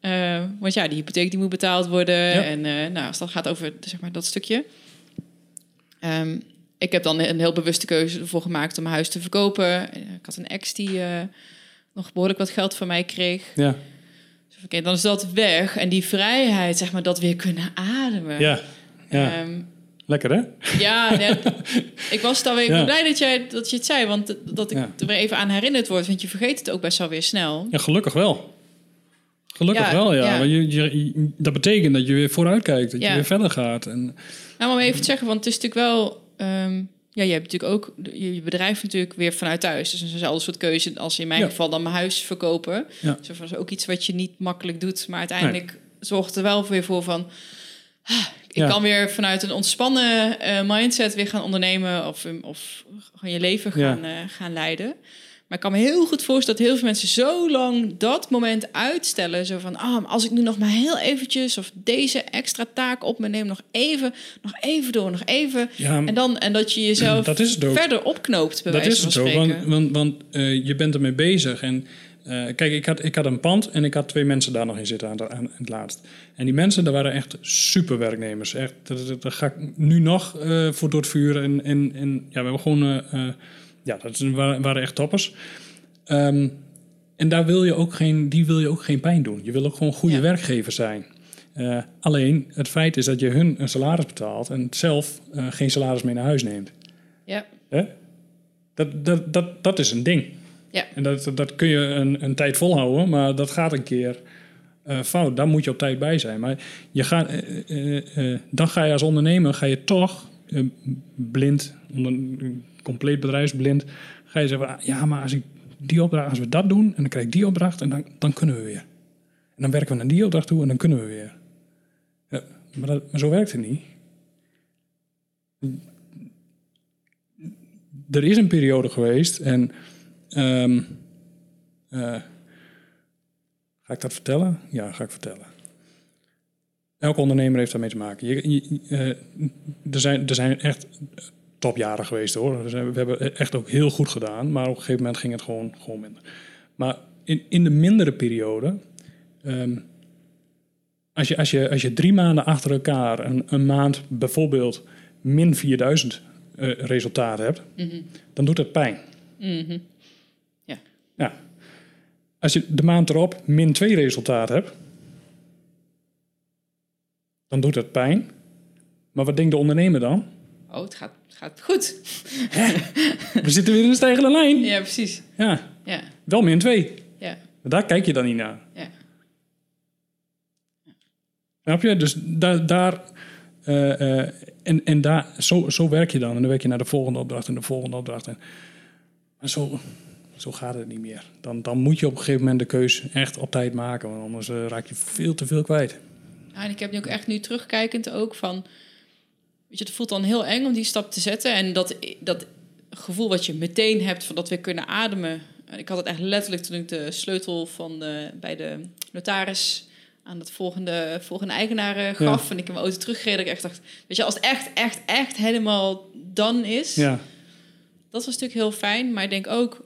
Eh, want ja, die hypotheek die moet betaald worden. Ja. En eh, nou, als dat gaat over zeg maar, dat stukje. Ehm, ik heb dan een heel bewuste keuze ervoor gemaakt om mijn huis te verkopen. Ik had een ex die eh, nog behoorlijk wat geld van mij kreeg. Ja, Dus oké, dan is dat weg. En die vrijheid, zeg maar, dat weer kunnen ademen. ja, ja. Ehm, lekker hè? ja, <laughs> ik was dan weer Ja. blij dat, jij, dat je het zei. Want dat ik Ja. er weer even aan herinnerd word. Want je vergeet het ook best wel weer snel. Ja, gelukkig wel. Gelukkig Ja, wel, ja. ja. Want je, je, dat betekent dat je weer vooruit kijkt, dat Ja. je weer verder gaat. En, Nou, om even te zeggen, want het is natuurlijk wel... ehm, ja, je hebt natuurlijk ook je bedrijf natuurlijk weer vanuit thuis. Dus eenzelfde soort keuze als in mijn geval dan mijn huis verkopen. Ja. Dus dat is ook iets wat je niet makkelijk doet. Maar uiteindelijk zorgt er wel weer voor van... ah, ik kan weer vanuit een ontspannen eh, mindset weer gaan ondernemen... of, of gewoon je leven gaan, eh, gaan leiden. Maar ik kan me heel goed voorstellen dat heel veel mensen zo lang dat moment uitstellen. Zo van, ah, als ik nu nog maar heel eventjes... of deze extra taak op me neem, nog even, nog even door, nog even... ja, En, dan, en dat je jezelf dat is verder opknoopt, bij dat wijze is van het zo, spreken. want, want, want eh, je bent ermee bezig. En eh, kijk, ik had, ik had een pand en ik had twee mensen daar nog in zitten aan, de- aan het laatst. En die mensen, daar waren echt super werknemers. Echt, daar, ga ik nu nog eh, voor door het vuur. En, en, en ja, we hebben gewoon, ja, dat waren, echt toppers. Ehm, en daar wil je ook geen, die wil je ook geen pijn doen. Je wil ook gewoon goede Ja. werkgever zijn. Eh, alleen, het feit is dat je hun een salaris betaalt en zelf eh, geen salaris mee naar huis neemt. Ja, Hè? Dat, dat, dat, dat is een ding. ja, En dat, dat kun je een, een tijd volhouden, maar dat gaat een keer eh, fout. Daar moet je op tijd bij zijn. Maar je gaat, dan ga je als ondernemer ga je toch blind, onder, compleet bedrijfsblind, ga je zeggen: ah, ja, maar als ik die opdracht, als we dat doen en dan krijg ik die opdracht en dan, dan kunnen we weer. En dan werken we naar die opdracht toe en dan kunnen we weer. Ja, maar, maar zo werkt het niet. Er is een periode geweest en Ehm, eh, ga ik dat vertellen? Ja, ga ik vertellen. Elke ondernemer heeft daarmee te maken. Je, je- eh, er, zijn, er zijn echt topjaren geweest hoor. We hebben echt ook heel goed gedaan, maar op een gegeven moment ging het gewoon, gewoon minder. Maar in, in de mindere periode, ehm, als, je, als, je, als je drie maanden achter elkaar een, een maand bijvoorbeeld min 4000 eh, resultaat hebt, mhm, dan doet het pijn. mhm. Ja. Als je de maand erop min 2 resultaat hebt, dan doet dat pijn. Maar wat denkt de ondernemer dan? Oh, het gaat, het gaat goed. We zitten weer in een stijgende lijn. Ja, precies. Ja, Ja, wel min 2. ja, daar kijk je dan niet naar. ja. Snap je? Dus daar... daar eh, eh, en en daar, zo, zo werk je dan. En dan werk je naar de volgende opdracht en de volgende opdracht. En, maar zo, zo gaat het niet meer. Dan, dan moet je op een gegeven moment de keus echt op tijd maken. Want anders eh, raak je veel te veel kwijt. Ja, en ik heb nu ook echt nu terugkijkend ook van... Weet je, het voelt dan heel eng om die stap te zetten. En dat, dat gevoel wat je meteen hebt van dat we kunnen ademen. Ik had het echt letterlijk toen ik de sleutel van de, bij de notaris aan het volgende, volgende eigenaar eh, gaf. En ik mijn auto terugreed. Dat ik echt dacht, weet je, als het echt, echt, echt helemaal done is... Ja, Dat was natuurlijk heel fijn, maar ik denk ook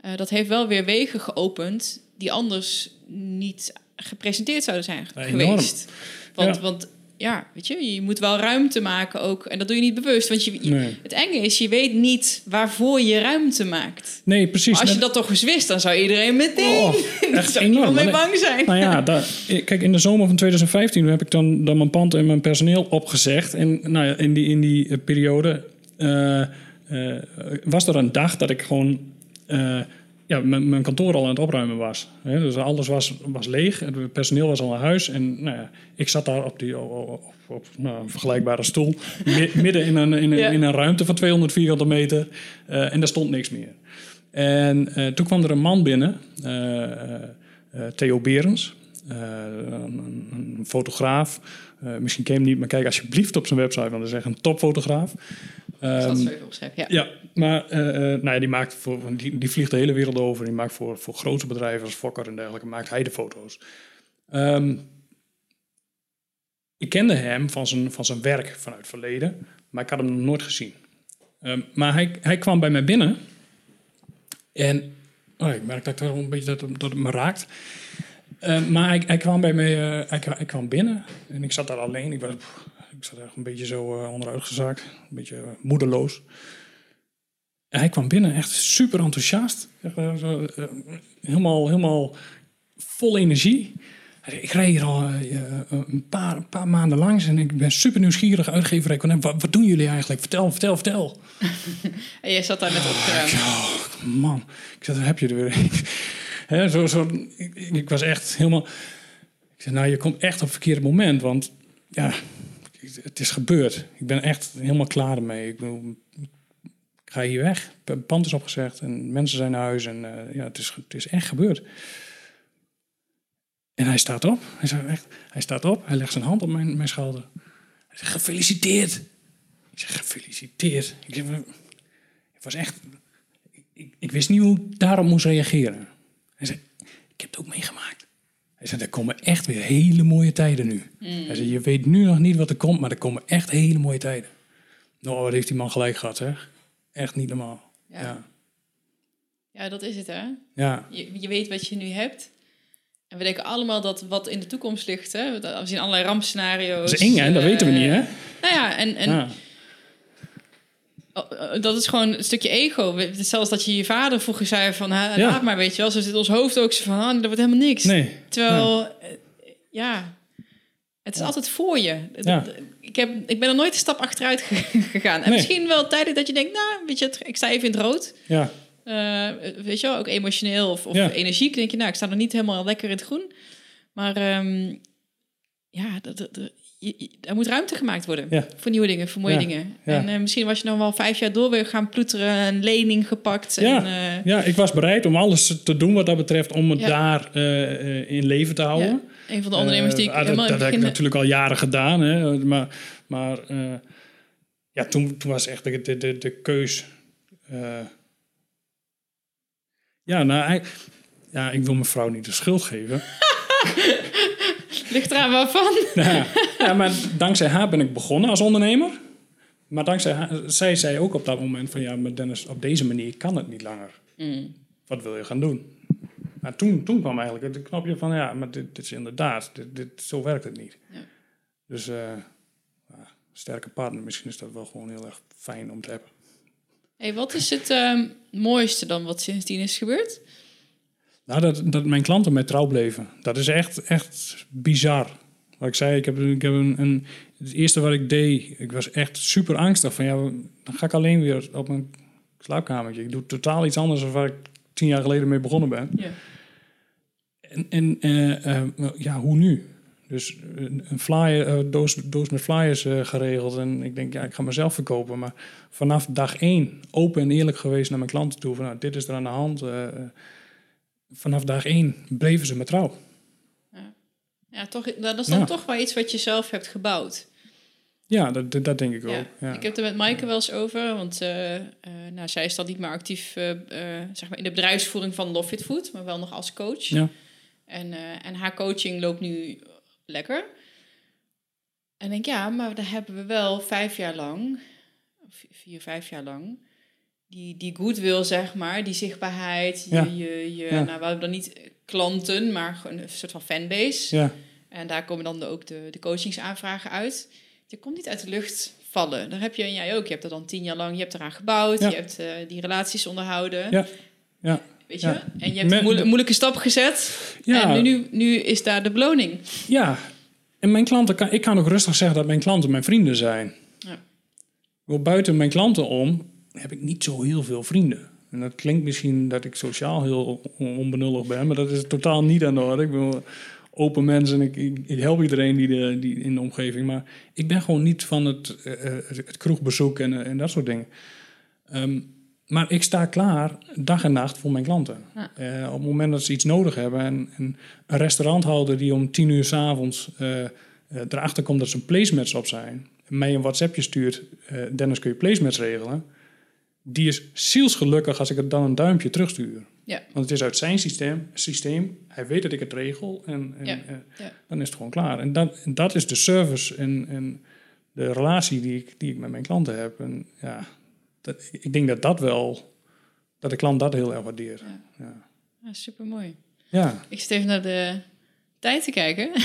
eh, dat heeft wel weer wegen geopend die anders niet gepresenteerd zouden zijn geweest. Want, Ja. want ja, weet je, je moet wel ruimte maken ook. En dat doe je niet bewust. Want je, je- Nee. het enge is, je weet niet waarvoor je ruimte maakt. nee, precies. Maar als je dat toch eens wist, dan zou iedereen meteen... Oh, <laughs> echt zou enorm. mee bang zijn. Nou ja, daar, kijk, in de zomer van 2015 heb ik dan, dan mijn pand en mijn personeel opgezegd. En nou ja, in die, in die eh, periode eh, eh, was er een dag dat ik gewoon ja, mijn, mijn kantoor al aan het opruimen was. Hè, dus alles was, was leeg, het personeel was al naar huis. En nou ja, ik zat daar op, die, op, nou, een vergelijkbare stoel, mi- <laughs> midden in een, in, een, Ja. in een ruimte van 200 vierkante meter. eh, en daar stond niks meer. En eh, toen kwam er een man binnen, eh, Theo Berens, een, een fotograaf. Misschien ken je hem niet, maar kijk alsjeblieft op zijn website, want dat is echt een topfotograaf. Opschrijven. Ja. ja, maar eh, nou ja, die, maakt voor, die, die vliegt de hele wereld over. Die maakt voor, voor grote bedrijven als Fokker en dergelijke, maakt hij de foto's. Ehm, ik kende hem van zijn, van zijn werk vanuit het verleden, maar ik had hem nog nooit gezien. Ehm, maar hij, hij kwam bij mij binnen en oh, ik merk dat, ik een beetje dat, dat het me raakt. Ehm, maar hij, hij kwam bij mij, eh, hij, hij kwam binnen en ik zat daar alleen. Ik was, ik zat echt een beetje zo uh, onderuitgezakt, een beetje uh, moedeloos. En hij kwam binnen echt super enthousiast. Zo, helemaal, helemaal vol energie. Ik rij hier al een, paar, een paar maanden langs en ik ben super nieuwsgierig uitgever. Wat, wat doen jullie eigenlijk? Vertel, vertel, vertel. <laughs> en je zat daar net opgeruimd. Oh, man, ik zei, heb je er weer He, <laughs> zo, zo, ik, ik, was echt helemaal... Ik zei, nou, je komt echt op het verkeerde moment. Want ja, het is gebeurd. Ik ben echt helemaal klaar ermee. Ik, bedoel, ga hier weg. Het pand is opgezegd en mensen zijn naar huis. En uh, ja, het is, het is echt gebeurd. En hij staat op. Hij, zei echt, hij staat op. Hij legt zijn hand op mijn, mijn schouder. Hij zegt, gefeliciteerd. Ik zeg, gefeliciteerd. Ik, zeg, was echt... Ik, ik, wist niet hoe ik daarop moest reageren. Hij zei, ik heb het ook meegemaakt. Hij zei, er komen echt weer hele mooie tijden nu. Mm. Hij zei, je weet nu nog niet wat er komt, maar er komen echt hele mooie tijden. Nou, wat heeft die man gelijk gehad, hè? Echt niet normaal. Ja. ja. ja dat is het, hè? Ja. Je, je weet wat je nu hebt. En we denken allemaal dat wat in de toekomst ligt, hè? We zien allerlei rampscenario's. Dat is eng, hè? Dat weten we niet, hè? Nou ja, en... en ja. Oh, eh, dat is gewoon een stukje ego. Zelfs dat je je vader vroeger zei van... Ha, ja. laat maar, weet je wel. Zo zit ons hoofd ook zo van... Ah, dat wordt helemaal niks. Nee. Terwijl, eh, ja... Het is altijd voor je. Ik, heb, ik ben er nooit een stap achteruit <laughs> gegaan. En misschien wel tijdelijk dat je denkt... Nou, weet je, ik sta even in het rood. Ja. Uh, weet je wel, ook emotioneel of, of energiek. denk je, nou, ik sta nog niet helemaal lekker in het groen. Maar um, ja, dat, dat, er moet ruimte gemaakt worden voor nieuwe dingen, voor mooie dingen. En uh, misschien was je nog wel vijf jaar door weer gaan ploeteren, een lening gepakt. Ja, en, uh, ja ik was bereid om alles te doen wat dat betreft om het daar uh, in leven te houden. Een van de ondernemers die ik ah, dat, dat heb ik natuurlijk al jaren gedaan, hè, maar, maar ja, toen, toen was echt de, de, de, de keus. ja, nou, ik, ja, ik wil mijn vrouw niet de schuld geven. <laughs> Ligt eraan waarvan. Ja, ja, maar dankzij haar ben ik begonnen als ondernemer. Maar dankzij haar, zij zei ook op dat moment van... ja, maar Dennis, op deze manier kan het niet langer. Mm. Wat wil je gaan doen? Maar toen, toen kwam eigenlijk het knopje van... ja, maar dit, dit is inderdaad, dit, dit, zo werkt het niet. Ja. Dus uh, sterke partner, misschien is dat wel gewoon heel erg fijn om te hebben. Hey, wat is het uh, mooiste dan wat sindsdien is gebeurd? Nou, dat, dat mijn klanten mij trouw bleven. Dat is echt, echt bizar. Wat ik zei, ik heb, ik heb een, een, het eerste wat ik deed, ik was echt super angstig. Van ja, dan ga ik alleen weer op mijn slaapkamertje. Ik doe totaal iets anders dan waar ik tien jaar geleden mee begonnen ben. Ja. En, en uh, uh, ja, hoe nu? Dus een flyer, uh, doos, doos met flyers geregeld. En ik denk, ja, ik ga mezelf verkopen. Maar vanaf dag één open en eerlijk geweest naar mijn klanten toe. Van, nou, dit is er aan de hand vanaf dag één bleven ze me trouw. Ja, ja toch, dat is dan toch wel iets wat je zelf hebt gebouwd. Ja, dat, dat denk ik ook. Ja. Ik heb er met Maaike wel eens over, want uh, uh, nou, zij is dan niet meer actief uh, zeg maar in de bedrijfsvoering van Love Fit Food, maar wel nog als coach. Ja. En, en haar coaching loopt nu lekker. En denk ja, maar daar hebben we wel vijf jaar lang, vier, vijf jaar lang, die, die goodwill, zeg maar, die zichtbaarheid. Je, je, je nou, we hebben dan niet klanten, maar gewoon een soort van fanbase. Ja. En daar komen dan ook de, de coachingsaanvragen uit. Je komt niet uit de lucht vallen. Daar heb je en jij ook. Je hebt er dan tien jaar lang, je hebt eraan gebouwd. Je hebt uh, die relaties onderhouden. Ja. ja. Weet je? En je hebt een moeilijke stap gezet. Ja. En nu, nu is daar de beloning. Ja. En mijn klanten, kan, ik kan ook rustig zeggen dat mijn klanten mijn vrienden zijn. Ja. Buiten mijn klanten om heb ik niet zo heel veel vrienden. En dat klinkt misschien dat ik sociaal heel onbenullig ben, maar dat is totaal niet aan de orde. Ik ben open mensen en ik, ik, help iedereen die, de, die in de omgeving. Maar ik ben gewoon niet van het, uh, het kroegbezoek en, uh, en dat soort dingen. Um, maar ik sta klaar dag en nacht voor mijn klanten. Ja. op het moment dat ze iets nodig hebben en, en een restauranthouder die om tien uur s'avonds uh, erachter komt dat ze een placemats op zijn, mij een WhatsAppje stuurt, Dennis kun je placemats regelen die is zielsgelukkig als ik het dan een duimpje terugstuur. Ja. Want het is uit zijn systeem, systeem. Hij weet dat ik het regel en, en ja. Dan is het gewoon klaar. En dat, en dat is de service en, en de relatie die ik, die ik met mijn klanten heb. En ja, dat, ik denk dat dat wel, dat de klant dat heel erg waardeert. Ja, ja. super mooi. Ja. Ik zit even naar de tijd te kijken. <laughs>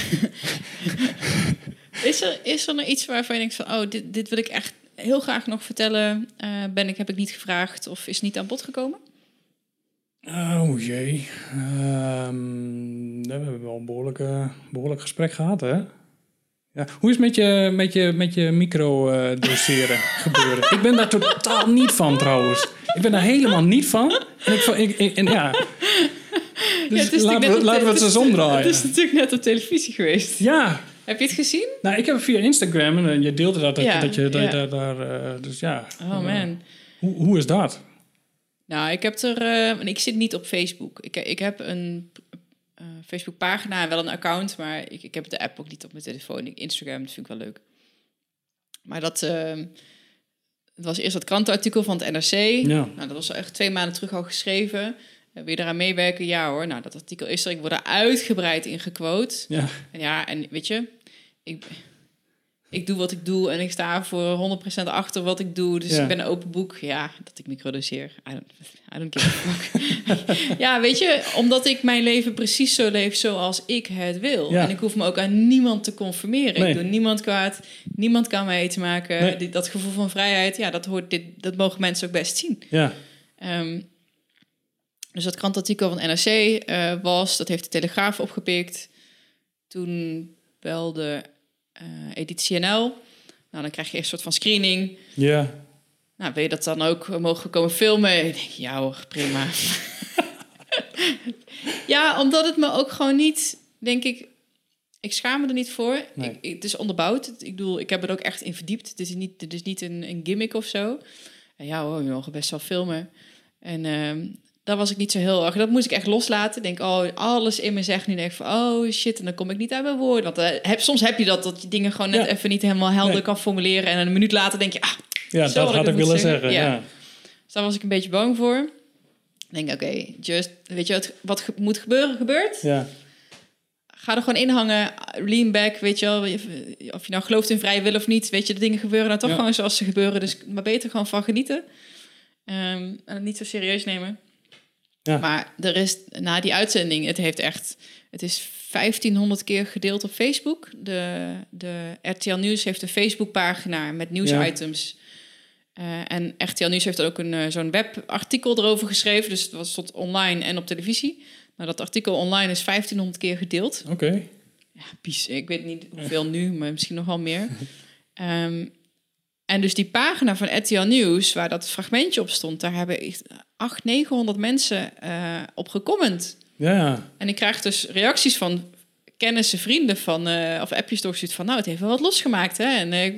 Is er, is er nog iets waarvan je denkt van... oh, dit, dit wil ik echt heel graag nog vertellen. Eh, ben ik, heb ik niet gevraagd of is niet aan bod gekomen? Oh jee. Ehm, we hebben wel een behoorlijk, behoorlijk gesprek gehad, hè? Ja. Hoe is het met je, met je, met je micro-doseren <laughs> gebeuren? Ik ben daar totaal niet van, trouwens. Ik ben daar helemaal niet van. En ik, ik, ik en ja... Dus ja, laten, we, laten we het omdraaien. Het is natuurlijk net op televisie geweest. Ja. Heb je het gezien? Nou, ik heb het via Instagram en je deelde dat, dat, ja, dat je ja. daar... daar uh, dus ja. Oh man. Hoe, hoe is dat? Nou, ik heb er... Uh, ik zit niet op Facebook. Ik, ik heb een uh, Facebook-pagina en wel een account, maar ik, ik heb de app ook niet op mijn telefoon. Instagram, dat vind ik wel leuk. Maar dat... Uh, het was eerst dat krantenartikel van het NRC. Ja. Nou, dat was echt twee maanden terug al geschreven. Wil je eraan meewerken? Ja hoor. Nou, dat artikel is er. Ik word er uitgebreid in gequote. Ja. En ja, en weet je, ik, ik doe wat ik doe en ik sta voor 100% achter wat ik doe. Dus Ja. ik ben een open boek. Ja, dat ik microdoseer. I don't, I don't give a fuck. <laughs> ja, weet je, omdat ik mijn leven precies zo leef zoals ik het wil. Ja. En ik hoef me ook aan niemand te conformeren. Nee. Ik doe niemand kwaad. Niemand kan mij te maken. Nee. Die- dat gevoel van vrijheid, ja, dat, hoort dit, dat mogen mensen ook best zien. Ja. Ehm, dus dat krantartikel van NRC eh, was, dat heeft de Telegraaf opgepikt. Toen belde Editie NL. Nou, dan krijg je een soort van screening. Ja. Nou, wil je dat dan ook mogen komen filmen? Ik denk, ja hoor, prima. <laughs> ja, omdat het me ook gewoon niet, denk ik... Ik schaam me er niet voor. Nee. Ik, ik- het is onderbouwd. Ik bedoel, ik heb er ook echt in verdiept. Het is niet, het is niet een, een gimmick of zo. En ja hoor, we mogen best wel filmen. En ehm daar was ik niet zo heel erg... Dat moest ik echt loslaten. Denk, oh, alles in me zegt nu denk ik van... Oh shit, en dan kom ik niet uit mijn woorden. Want eh, heb, soms heb je dat, dat je dingen gewoon net Ja. even niet helemaal helder Nee. kan formuleren. En een minuut later denk je, ah, Ja, dat had ik willen zeggen. zeggen. Ja. Ja. Dus daar was ik een beetje bang voor. Denk, oké, just, weet je wat, wat ge- moet gebeuren, gebeurt. Ja. Ga er gewoon in hangen, lean back, weet je wel. Of je nou gelooft in vrije wil of niet, weet je, de dingen gebeuren nou toch Ja. gewoon zoals ze gebeuren. Dus maar beter gewoon van genieten. Ehm, en het niet zo serieus nemen. Ja. Maar er is, na die uitzending, het heeft echt... Het is 1500 keer gedeeld op Facebook. De, de RTL Nieuws heeft een Facebookpagina met nieuwsitems. Eh, en RTL Nieuws heeft ook een, eh, zo'n webartikel erover geschreven. Dus het was stond online en op televisie. Nou, dat artikel online is 1500 keer gedeeld. Oké. Ja, pies. Ik weet niet hoeveel nu, maar misschien nog wel meer. <laughs> Ehm, en dus die pagina van RTL Nieuws, waar dat fragmentje op stond... daar hebben echt 800, 900 mensen eh, op gecomment. Ja. En ik krijg dus reacties van kennissen, vrienden van, eh, of appjes doorgestuurd van, nou, het heeft wel wat losgemaakt, hè? En eh,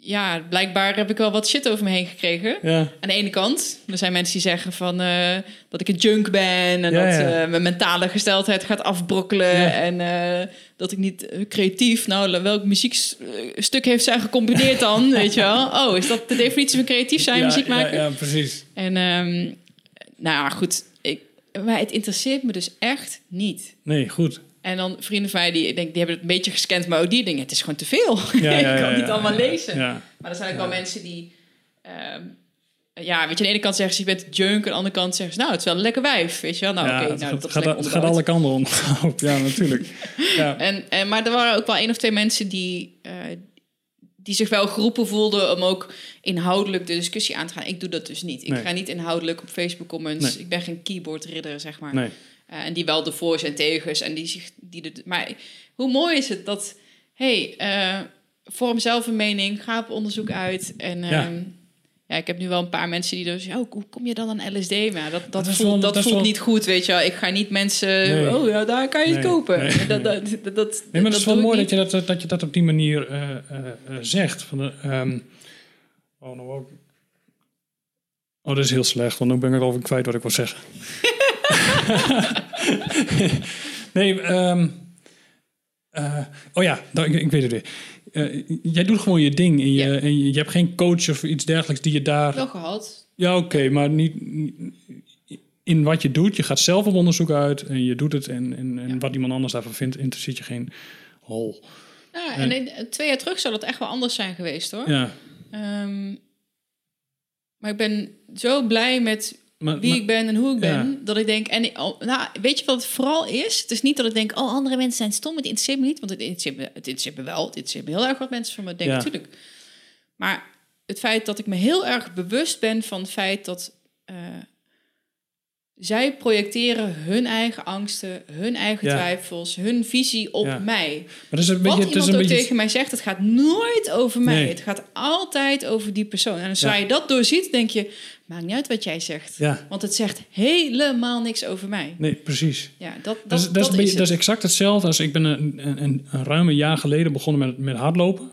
ja, blijkbaar heb ik wel wat shit over me heen gekregen. Ja. Aan de ene kant, er zijn mensen die zeggen van eh, dat ik een junk ben en Ja, dat ja. eh, mijn mentale gesteldheid gaat afbrokkelen en eh, dat ik niet creatief, nou, welk muziekstuk heeft zij gecombineerd <laughs> dan, weet je wel? Oh, is dat de definitie van creatief zijn, muziek maken? Ja, ja, precies. En ehm, nou ja, goed, ik, maar het interesseert me dus echt niet. Nee, goed. En dan vrienden van mij, die, ik denk, die hebben het een beetje gescand, maar ook die denken, het is gewoon te veel. Ja, ja, <laughs> ik kan niet allemaal lezen. Maar er zijn ook wel mensen die... ehm, ja, weet je, aan de ene kant zeggen ze, je bent junk. Aan de andere kant zeggen ze, nou, het is wel een lekker wijf. Weet je wel, nou, ja, oké, het, nou, gaat, dat gaat, het gaat alle kanten om. <laughs> ja, natuurlijk. <laughs> Ja. En, en, maar er waren ook wel één of twee mensen die, eh, die zich wel geroepen voelden om ook inhoudelijk de discussie aan te gaan. Ik doe dat dus niet. Ik Nee. ga niet inhoudelijk op Facebook comments. Nee. Ik ben geen keyboardridder, zeg maar. Nee. Eh, en die wel de voor's en tegens. En die zich, die de, maar hoe mooi is het dat, hey, eh, vorm zelf een mening, ga op onderzoek uit. En Ja. ja. ja, ik heb nu wel een paar mensen die dus, oh, hoe kom je dan aan LSD? Maar dat, dat, Dat voelt, wel- dat voelt wel- niet goed, weet je wel. Ik ga niet mensen, Nee. oh ja, daar kan je het kopen. nee, dat, dat, dat, dat, Nee, maar het is wel mooi dat je dat, dat je dat op die manier eh, zegt. Van de, ehm, oh, nou ook. Oh, dat is heel slecht, want nu ben ik over kwijt wat ik wil zeggen. <laughs> nee, ehm, eh, oh ja, nou, ik, ik weet het weer. Eh, jij doet gewoon je ding en je, Ja. en je, je hebt geen coach of iets dergelijks die je daar... Wel gehad. Ja, oké, maar niet, in wat je doet. Je gaat zelf op onderzoek uit en je doet het. En, en, en Ja. wat iemand anders daarvan vindt, interesseert je geen hol. Ja, en in- twee jaar terug zou dat echt wel anders zijn geweest, hoor. Ja, Ehm, maar ik ben zo blij met Maar, wie maar- ik ben en hoe ik Ja. ben. Dat ik denk, en ik- oh, nou, weet je wat het vooral is? Het is niet dat ik denk, oh, andere mensen zijn stom, het interesseert me niet. Want het interesseert me, het interesseert me wel. Het interesseert me heel erg wat mensen van me denken, Ja. natuurlijk. Maar het feit dat ik me heel erg bewust ben van het feit dat eh, zij projecteren hun eigen angsten, hun eigen Ja. twijfels, hun visie op mij. maar is een Wat beetje, iemand een ook beetje tegen mij zegt, het gaat nooit over mij. Nee. Het gaat altijd over die persoon. En Ja. je dat doorziet, denk je, maakt niet uit wat jij zegt. Ja, Want het zegt helemaal niks over mij. nee, precies. Ja, dat, dat, Dat, is, dat, is, dat is exact hetzelfde als ik ben een, een, een, een ruim een jaar geleden begonnen met, met hardlopen.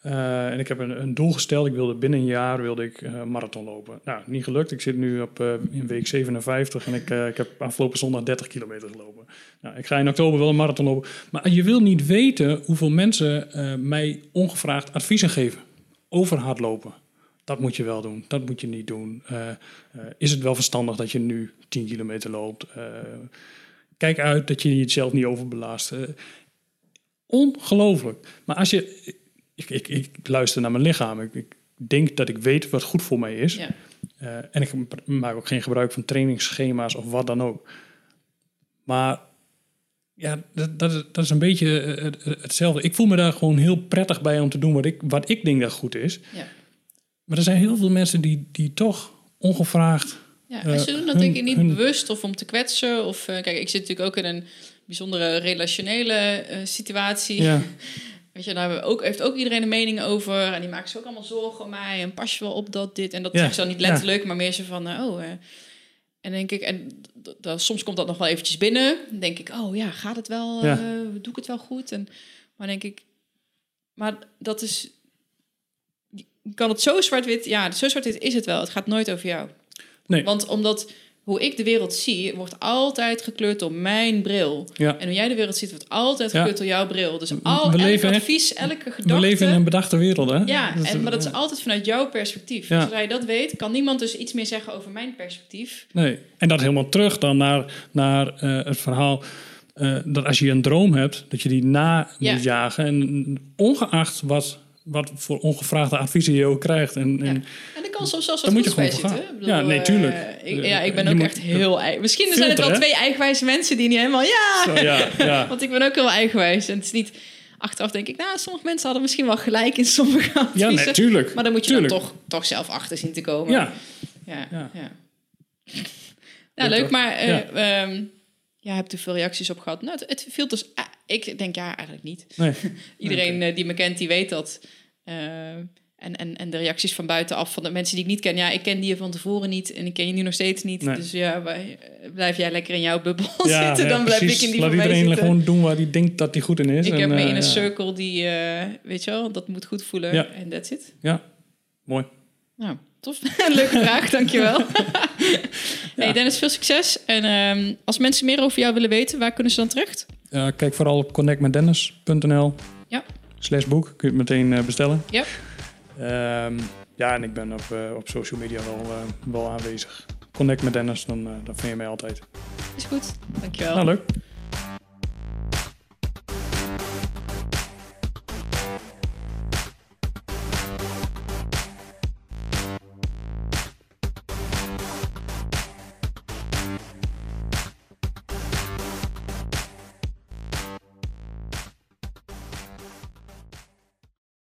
Eh, en ik heb een, een doel gesteld. Ik wilde binnen een jaar wilde ik eh, marathon lopen. Nou, niet gelukt. Ik zit nu op eh, in week 57 en ik, ik heb afgelopen zondag 30 kilometer gelopen. Nou, ik ga in oktober wel een marathon lopen. Maar je wil niet weten hoeveel mensen mij ongevraagd adviezen geven over hardlopen. Dat moet je wel doen, dat moet je niet doen. Eh, eh, is het wel verstandig dat je nu 10 kilometer loopt? Eh, kijk uit dat je jezelf niet overbelast. Ongelooflijk. Maar als je... Ik, ik, ik luister naar mijn lichaam. Ik, ik denk dat ik weet wat goed voor mij is. Ja. En ik maak ook geen gebruik van trainingsschema's of wat dan ook. Maar ja, dat, dat, is- dat is een beetje het- het- hetzelfde. Ik voel me daar gewoon heel prettig bij om te doen wat ik, wat ik denk dat goed is. Ja. Maar er zijn heel veel mensen die, die toch ongevraagd... Ja, en ze Eh, doen dat hun- denk ik niet hun- bewust of om te kwetsen. Of, eh, kijk, ik zit natuurlijk ook in een bijzondere relationele eh, situatie. Ja, <laughs> Weet je, daar ook, heeft ook iedereen een mening over. En die maken zich ook allemaal zorgen om mij. En pas je wel op dat dit. En dat Ja, ze dan niet ja. letterlijk, maar meer zo van, eh, oh... eh. en denk ik, en soms komt dat nog wel eventjes binnen. Dan denk ik, oh ja, gaat het wel? Ja. eh, doe ik het wel goed? En, maar denk ik, maar dat is... je Kan het zo zwart-wit... Ja, zo zwart-wit is het wel. Het gaat nooit over jou. Nee. Want omdat hoe ik de wereld zie, wordt altijd gekleurd door mijn bril. ja. En hoe jij de wereld ziet, wordt altijd Ja. gekleurd door jouw bril. Dus We al, elk leven echt- advies, elke gedachte... We leven in een bedachte wereld, hè? Ja, Dat is- en, maar dat is altijd vanuit jouw perspectief. Ja. Zodra je dat weet, kan niemand dus iets meer zeggen over mijn perspectief. Nee. En dat helemaal terug dan naar, naar eh, het verhaal eh, dat als je een droom hebt, dat je die na moet jagen. En ongeacht wat, wat voor ongevraagde adviezen je ook krijgt. En, en, En er kan soms zelfs wat moet je bij zitten. Ja, nee, eh, tuurlijk. ik, ja, ik ben Je ook echt heel... ei- Misschien zijn het wel hè? twee eigenwijze mensen die niet helemaal... Ja! Zo, ja, ja. <laughs> Want ik ben ook heel eigenwijs. En het is niet... Achteraf denk ik, nou, sommige mensen hadden misschien wel gelijk in sommige <laughs> ja, adviezen. natuurlijk. Maar dan moet je Tuurlijk. dan toch, toch zelf achter zien te komen. Ja, Ja, Ja. ja. Ja, Ja, leuk, maar eh Ja. Ja. heb er veel reacties op gehad. Nou, het, het viel dus... ah, ik denk ja, eigenlijk niet. nee. <laughs> Iedereen eh, die me kent, die weet dat. Eh, en, en, en de reacties van buitenaf, van de mensen die ik niet ken. Ja, ik ken die van tevoren niet en ik ken je nu nog steeds niet. Nee. Dus ja, wij- eh, blijf jij lekker in jouw bubbel <laughs> Ja, zitten. ja, Dan blijf precies. ik in die Laat van iedereen zitten. gewoon doen waar hij denkt dat hij goed in is. Ik en, heb me in een ja. circle die, weet je wel, dat moet goed voelen. Ja. En that's it. Ja, mooi. Nou, tof. <laughs> Leuke vraag, dankjewel. Hey Dennis, veel succes. En ehm, als mensen meer over jou willen weten, waar kunnen ze dan terecht? Eh, kijk vooral op connectmetdennis.nl. Ja. Slash boek. Kun je het meteen eh, bestellen. Ja. Ehm, ja, en ik ben op, eh, op social media wel, wel aanwezig. Connect met Dennis, dan, dan vind je mij altijd. Is goed. Dankjewel. Nou, leuk.